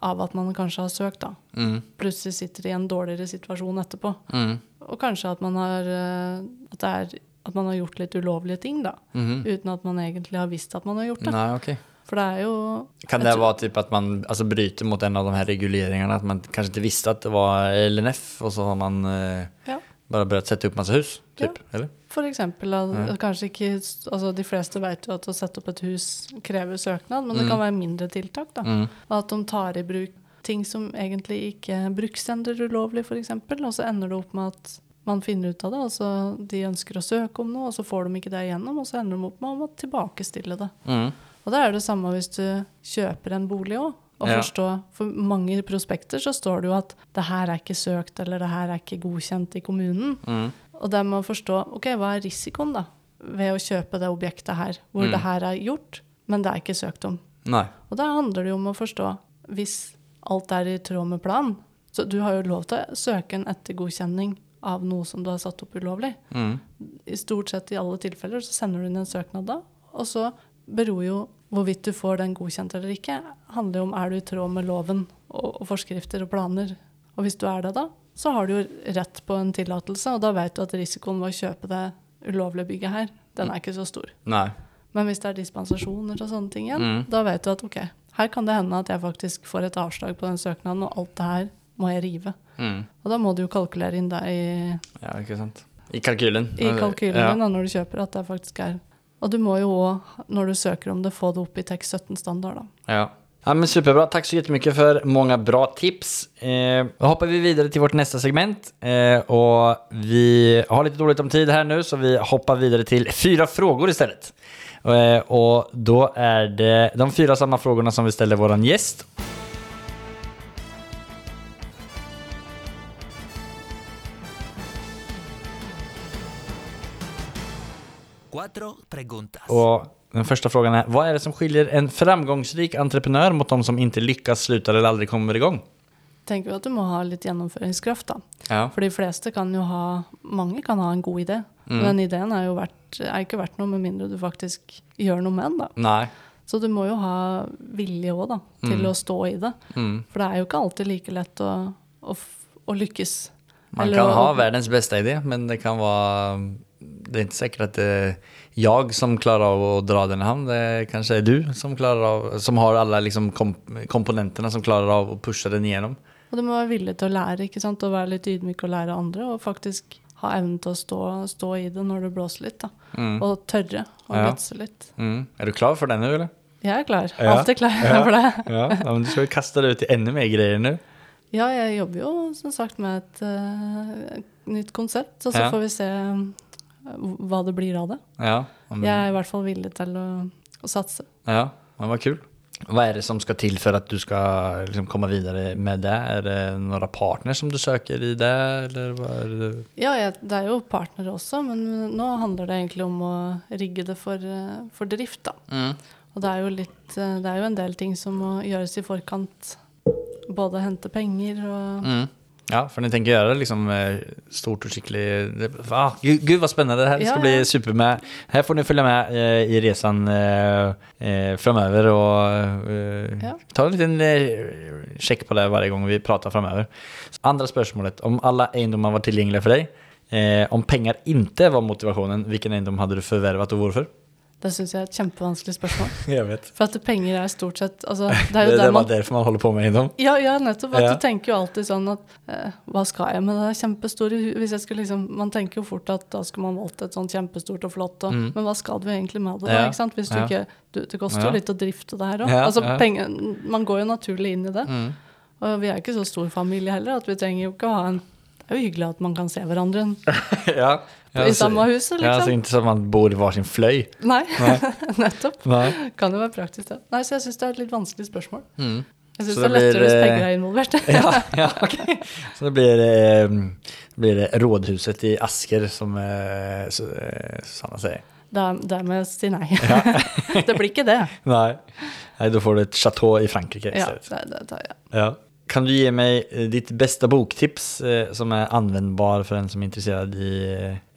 av at man kanskje har søkt, da, Mm. plutselig sitter i en dårligere situasjon etterpå. Mm. Og kanskje at man har eh, At, det er, at man har gjort litt ulovlige ting, da. Mm. Uten at man egentlig har visst at man har gjort det. Nei, okej. For det er jo Kan det være vara typ at man altså, bryter mot en av de her reguleringene? At man kanskje ikke visste at det var LNF og så har man eh, Ja. bare begynt å sette opp masse hus? Typ, eller? For eksempel, Ja. kanskje ikke altså De fleste vet jo at å sette opp et hus krever søknad, men det Mm. kan være mindre tiltak. da. Mm. At de tar i bruk ting som egentlig ikke bruksendrer ulovlig, f.eks., og så ender det opp med at man finner ut av det, altså de ønsker å søke om noe, og så får de ikke det igjennom, og så ender de opp med å tilbakestille det. Mm. Og det er det samme hvis du kjøper en bolig òg. Og Ja. forstå, For mange prospekter så står det jo at det her er ikke søkt, eller det her er ikke godkjent i kommunen. Mm. Og der må man forstå ok, hva er risikoen da, ved å kjøpe det objektet her, hvor Mm. det her er gjort, men det er ikke søkt om. Nei. Og da handler det jo om å forstå hvis alt er i tråd med planen. Så du har jo lov til å søke en ettergodkjenning av noe som du har satt opp ulovlig. Mm. I stort sett i alle tilfeller så sender du inn en søknad da, og så beror jo hvorvidt du får den godkjent eller ikke, handler jo om er du i tråd med loven og, og forskrifter og planer. Og hvis du er det da, så har du jo rett på en tillatelse, og da vet du at risikoen ved å kjøpe det ulovlige bygget her, den er ikke så stor. Nei. Men hvis det er dispensasjoner og sånne ting igjen, Mm. da vet du at ok, her kan det hende at jeg faktisk får et avslag på den søknaden, og alt det her må jeg rive. Mm. Og da må du jo kalkulere inn det i, Ja, ikke sant. I kalkylen. i kalkylen ja. da, når du kjøper at det faktisk er Og du må jo òg, når du søker om det, få det opp i TEK 17-standard, da. Ja. Ja, men superbra. Tack så jättemycket för många bra tips. Eh, då hoppar vi vidare till vårt nästa segment. Eh, och vi har lite dåligt om tid här nu, så vi hoppar vidare till fyra frågor istället. Eh, och då är det de fyra samma frågorna som vi ställer vår gäst. Och den första frågan är, vad är det som skiljer en framgångsrik entreprenör mot de som inte lyckas, slutar eller aldrig kommer igång? Tenker vi at du må ha litt gjennomføringskraft, da. Ja. For de fleste kan jo ha Mange kan ha en god idé. Mm. Men ideen er jo verdt, er ikke verdt noe med mindre du faktisk gjør noe med den, da. Nei. Så du må jo ha vilje òg, da, til Mm. å stå i det. Mm. For det er jo ikke alltid like lett å, å, å lykkes. Man Eller kan å- ha verdens beste idé, men det kan vara... Det er ikke sikkert at det er jeg som klarer av å dra den i havn. Det er kanskje du som av, som har alle liksom komp komponentene som klarer av å pushe den igjennom. Og du må være villig til å lære, ikke sant? og være litt ydmyk og lære andre. Og faktisk ha evnen til å stå, stå i det når det blåser litt. Mm. Og tørre å Ja. gutse litt. Mm. Er du klar for denne, nu eller? Jeg er klar. Ja. Alltid klar Ja. for det. Ja, ja men du skal jo kaste deg ut i enda mer greier nå. Ja, jeg jobber jo som sagt med et uh, nytt konsept, og så får vi se hva det blir av det. Ja, men, Jeg er i hvert fall villig til å, å satse. ja det var kul. Hva er det som skal til for at du skal liksom komme videre med det? Er det noen partner som du søker i det? Eller hva er det? Ja, det er jo partnere også, men nå handler det egentlig om å rigge det for, for drift, da. Og det er jo litt Det er jo en del ting som må gjøres i forkant. Både hente penger og Mm. Ja, för ni å gjøre det liksom eh, stort og skikkelig det- Ah, gud, gud hva spennende det her skal Ja, bli super med. Her får ni følge med eh, i reisen eh, eh, framöver och eh, Ja. ta en liten eh, sjekk på det hver gang vi prater framover. Andre spørsmålet om alle eiendommer var tilgjengelige for deg. Eh, om penger ikke var motivasjonen, hvilken eiendom hadde du forvervet og varför? Det syns jeg er et kjempevanskelig spørsmål. jeg vet. For at penger er stort sett altså, Det er jo det det man därför man holder på med eiendom. Ja, ja, nettopp. At Ja. Du tenker jo alltid sånn at eh, Hva skal jeg med det kjempestore Hvis jeg skulle liksom Man tenker jo fort at da skulle man valgt et sånt kjempestort og flott, og, Mm. men hva skal du egentlig med det, da? Ikke sant? Hvis du Ja. ikke du, Det koster Ja. jo litt å drifte det her òg. Ja, altså, ja. penger, man går jo naturlig inn i det. Mm. Og vi er ikke så stor familie heller, at vi trenger jo ikke å ha en Det er jo hyggelig at man kan se hverandre ja. i samme huset, Ja, alltså liksom. inte så att man bor i hver sin fløy. Nei, nettopp. Nei. Kan jo være praktisk, det. Nei, så jeg syns det er et litt vanskelig spørsmål. Mm. Jeg syns det, det er det blir, lettere hvis eh, penger er involvert. Ja, ja okay. Så det blir, eh, blir det rådhuset i Asker som eh, så, eh, Susanna må jeg si nei. det blir ikke det. Nei. nei, da får du et chateau i Frankrike Ja, det, det tar jeg. Ja. Kan du gi mig eh, ditt beste boktips eh, som er anvendbar for en som er interessert i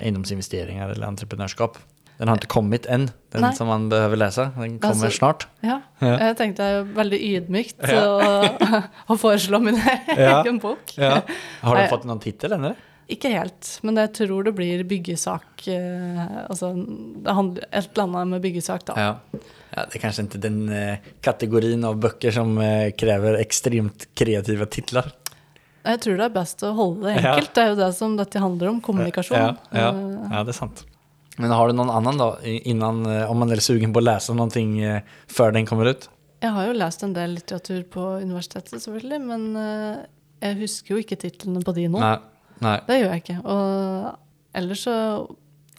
eiendomsinvesteringer eller entreprenørskap? Den har ikke kommet enn, den Nei. som man behøver lese. Den kommer altså, snart. Ja. Ja. Jeg tenkte det er veldig ydmykt Ja. å, å foreslå min Ja. egen bok. Ja. Har du fått noen titel ennå? eller? Ikke helt, men jeg tror det blir byggesak. Eh, altså, det handler et eller annet med byggesak, da. Ja. Ja. Det är kanske inte den eh, kategorin av böcker som eh, kräver extremt kreativa titlar. Jeg tror det er best å holde det Ja. enkelt. Det er jo det som dette handler om, kommunikasjon. Ja, ja, Eh, ja, det er sant. Men har du noen annen, da, innan, eh, om man er sugen på å lese noen ting før den kommer ut? Jeg har jo lest en del litteratur på universitetet, selvfølgelig, men eh, jeg husker jo ikke titlene på de nå. Nei, nei. Det gjør jeg ikke. Og ellers så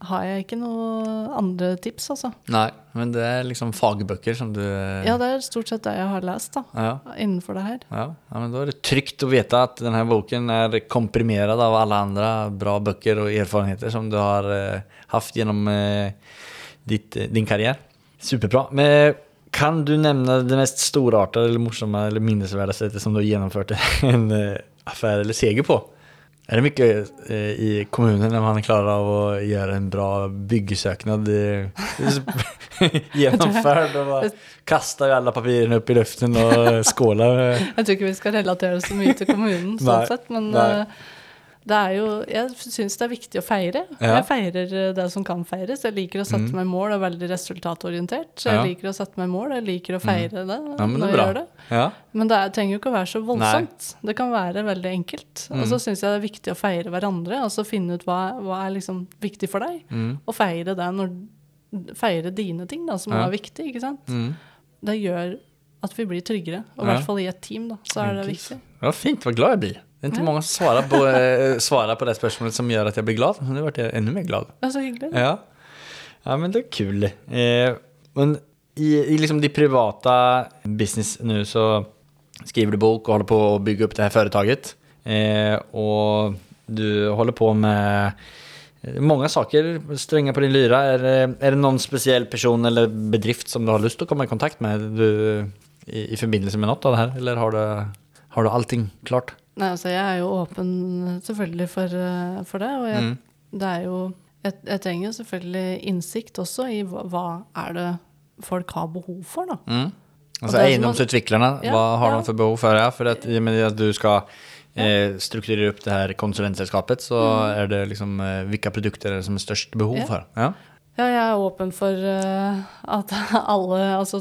har jeg ikke noe andre tips, altså. Nei, men det er liksom fagbøker som du... eh, Ja, det er stort sett det jeg har lest, da. ja, Innenfor det her. ja, ja, men Da er det trygt å vite at denne boken er komprimert av alle andre bra bøker og erfarenheter som du har eh, haft gjennom eh, ditt, eh, din karriere. Superbra. Men kan du nevne det mest storartede eller morsomme eller minnesverdige som du har gjennomført en eh, affære eller seger på? Är det mycket eh, i kommunen när man klarar av att göra en bra byggsöknad eh, genomförd och bara kastar alla papirene upp i luften och skålar? eh. Tror ikke vi skal relatere så mye til kommunen, sånn sett, men nei. Det er jo Jeg syns det er viktig å feire. Ja. Jeg feirer eh, det som kan feires. Jeg liker å sette Mm. meg mål, er veldig resultatorientert. Så jeg Ja. liker å sette meg mål, jeg liker å feire det Ja, men det når är jeg gjør det. Ja. Men det er, trenger jo ikke å være så voldsomt. Det kan være veldig enkelt. Og så Mm. syns jeg det er viktig å feire hverandre, altså finne ut hva, hva er liksom viktig for deg. Mm. Og feire det når Feire dine ting, da, som er viktig, ikke sant. Mm. Det gjør at vi blir tryggere. Og i hvert fall i et team, da, så er det viktig. Ja, fint, Hva glad jeg blir. Det är inte mange många som svarar på, eh, svarar på det spørsmålet som gjør at jeg blir glad. Men Nu vart jag ännu mer glad. Er så hyggelig. Ja, ja men det er kul. Eh, men i, i liksom de privata business nu så skriver du bok og holder på å bygge opp det her företaget. Eh, og du holder på med mange saker, Strenger på din lyra. Er, det- är det noen spesiell person eller bedrift som du har lyst til å komme i kontakt med du, i, i forbindelse med noe av det her, Eller har du, har du allting klart? Nei, altså, jeg er jo åpen selvfølgelig for, eh, for det, og jeg, Mm. det er jo jeg, jeg trenger jo selvfølgelig innsikt også i hva, hva er det folk har behov for, da. Mm. Altså eiendomsutviklerne, Ja, vad har ja. de for behov for? Ja, for at, och med at du skal eh, strukturere opp det her konsulentselskapet, så er det liksom eh, vilka produkter er det som er størst behov for? Ja. Ja. Jeg er åpen for uh, at alle Altså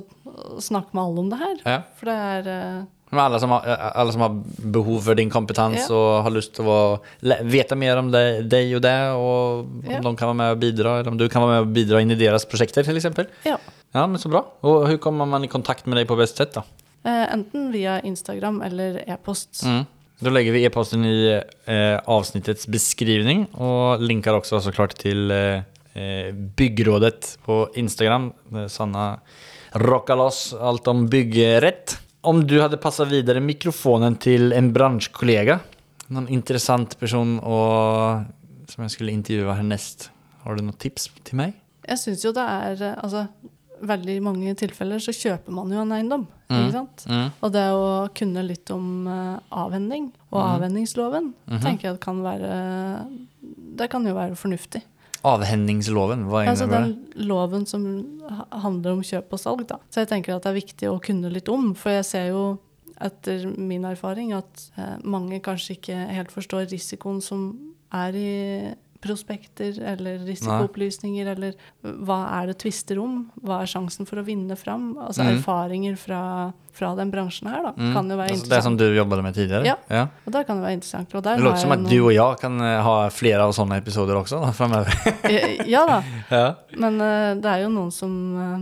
snakke med alle om det her. ja. For det er eh, Alla som, har, alle som har behov for din kompetens Ja. og har lyst til å vite mer om deg, deg og det og om Ja. de kan være med og bidra eller om du kan være med og bidra inn i deres prosjekter, f.eks. exempel. Ja. Ja, men så bra. Og hvordan kommer man i kontakt med deg på best sett, da? eh, enten via Instagram eller e-post. Mm. Da legger vi e-posten i eh, avsnittets beskrivning og linker også så klart til eh, Byggrådet på Instagram. Sanna rockar loss alt om byggrätt. Om du hadde passet videre mikrofonen til en bransjekollega, noen interessant person og, som jeg skulle intervjue hernest, har du noen tips til meg? Jeg syns jo det er eh, Altså, veldig mange tilfeller så kjøper man jo en eiendom, Mm. ikke sant? Mm. Og det å kunne litt om eh, avhending og mm. avhendingsloven, -hmm. tenker jeg kan være Det kan jo være fornuftig. Avhändningsloven, hva Altså innebär det? den loven som handler om kjøp og salg, da. Så jeg tenker at det er viktig å kunne litt om, for jeg ser jo etter min erfaring at eh, mange kanskje ikke helt forstår risikoen som er i prospekter eller risikoopplysninger, eller hva er det tvister om? Hva er sjansen for å vinne fram? Altså Mm. erfaringer fra, fra den bransjen her, da, Mm. kan jo være Altså det som du jobbet med tidligere? Ja. Og der kan det være interessant. Det låter som at noen- du og jeg kan eh, ha flere av sånne episoder også da, fremover. Ja da, ja. men uh, det er jo noen som uh,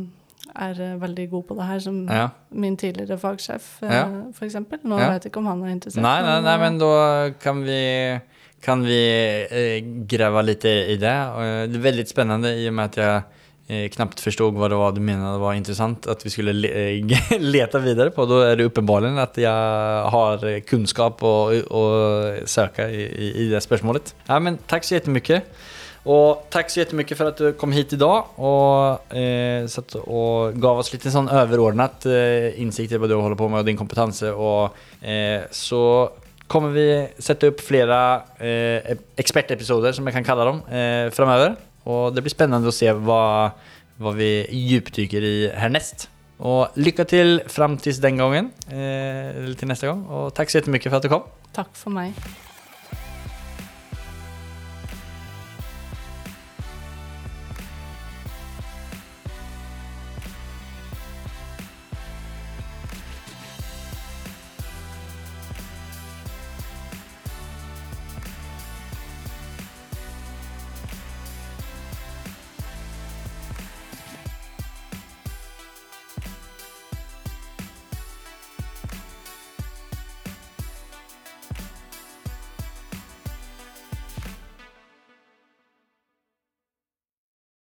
er veldig god på det her, som ja. min tidligere fagsjef, uh, Ja. eksempel. Nå Ja. vet jeg ikke om han er interessert. Nei, nei, nej, eh, men da kan vi, kan vi eh, gräva lite i det. Eh, Det är väldigt spännande i och med att jag eh, knappt förstod vad det var du menade var intressant att vi skulle le videre leta vidare på. Då är det uppenbarligen att jag har kunskap och söka i, i, det spörsmålet. Ja, men tack så jättemycket. Och tack så jättemycket för att du kom hit idag och, eh, satt och gav oss lite sån överordnat eh, insikt i vad du håller på med och din kompetens. Och, eh, så kommer vi sette opp flere eh, ekspertepisoder, som jeg kan kalle dem eh, framover. Og det blir spennende å se hva, hva vi djupdyker i hernest. Og lykke til fram til den gangen. eh, eller til neste gang. Takk tack så mye for at du kom. Takk for meg.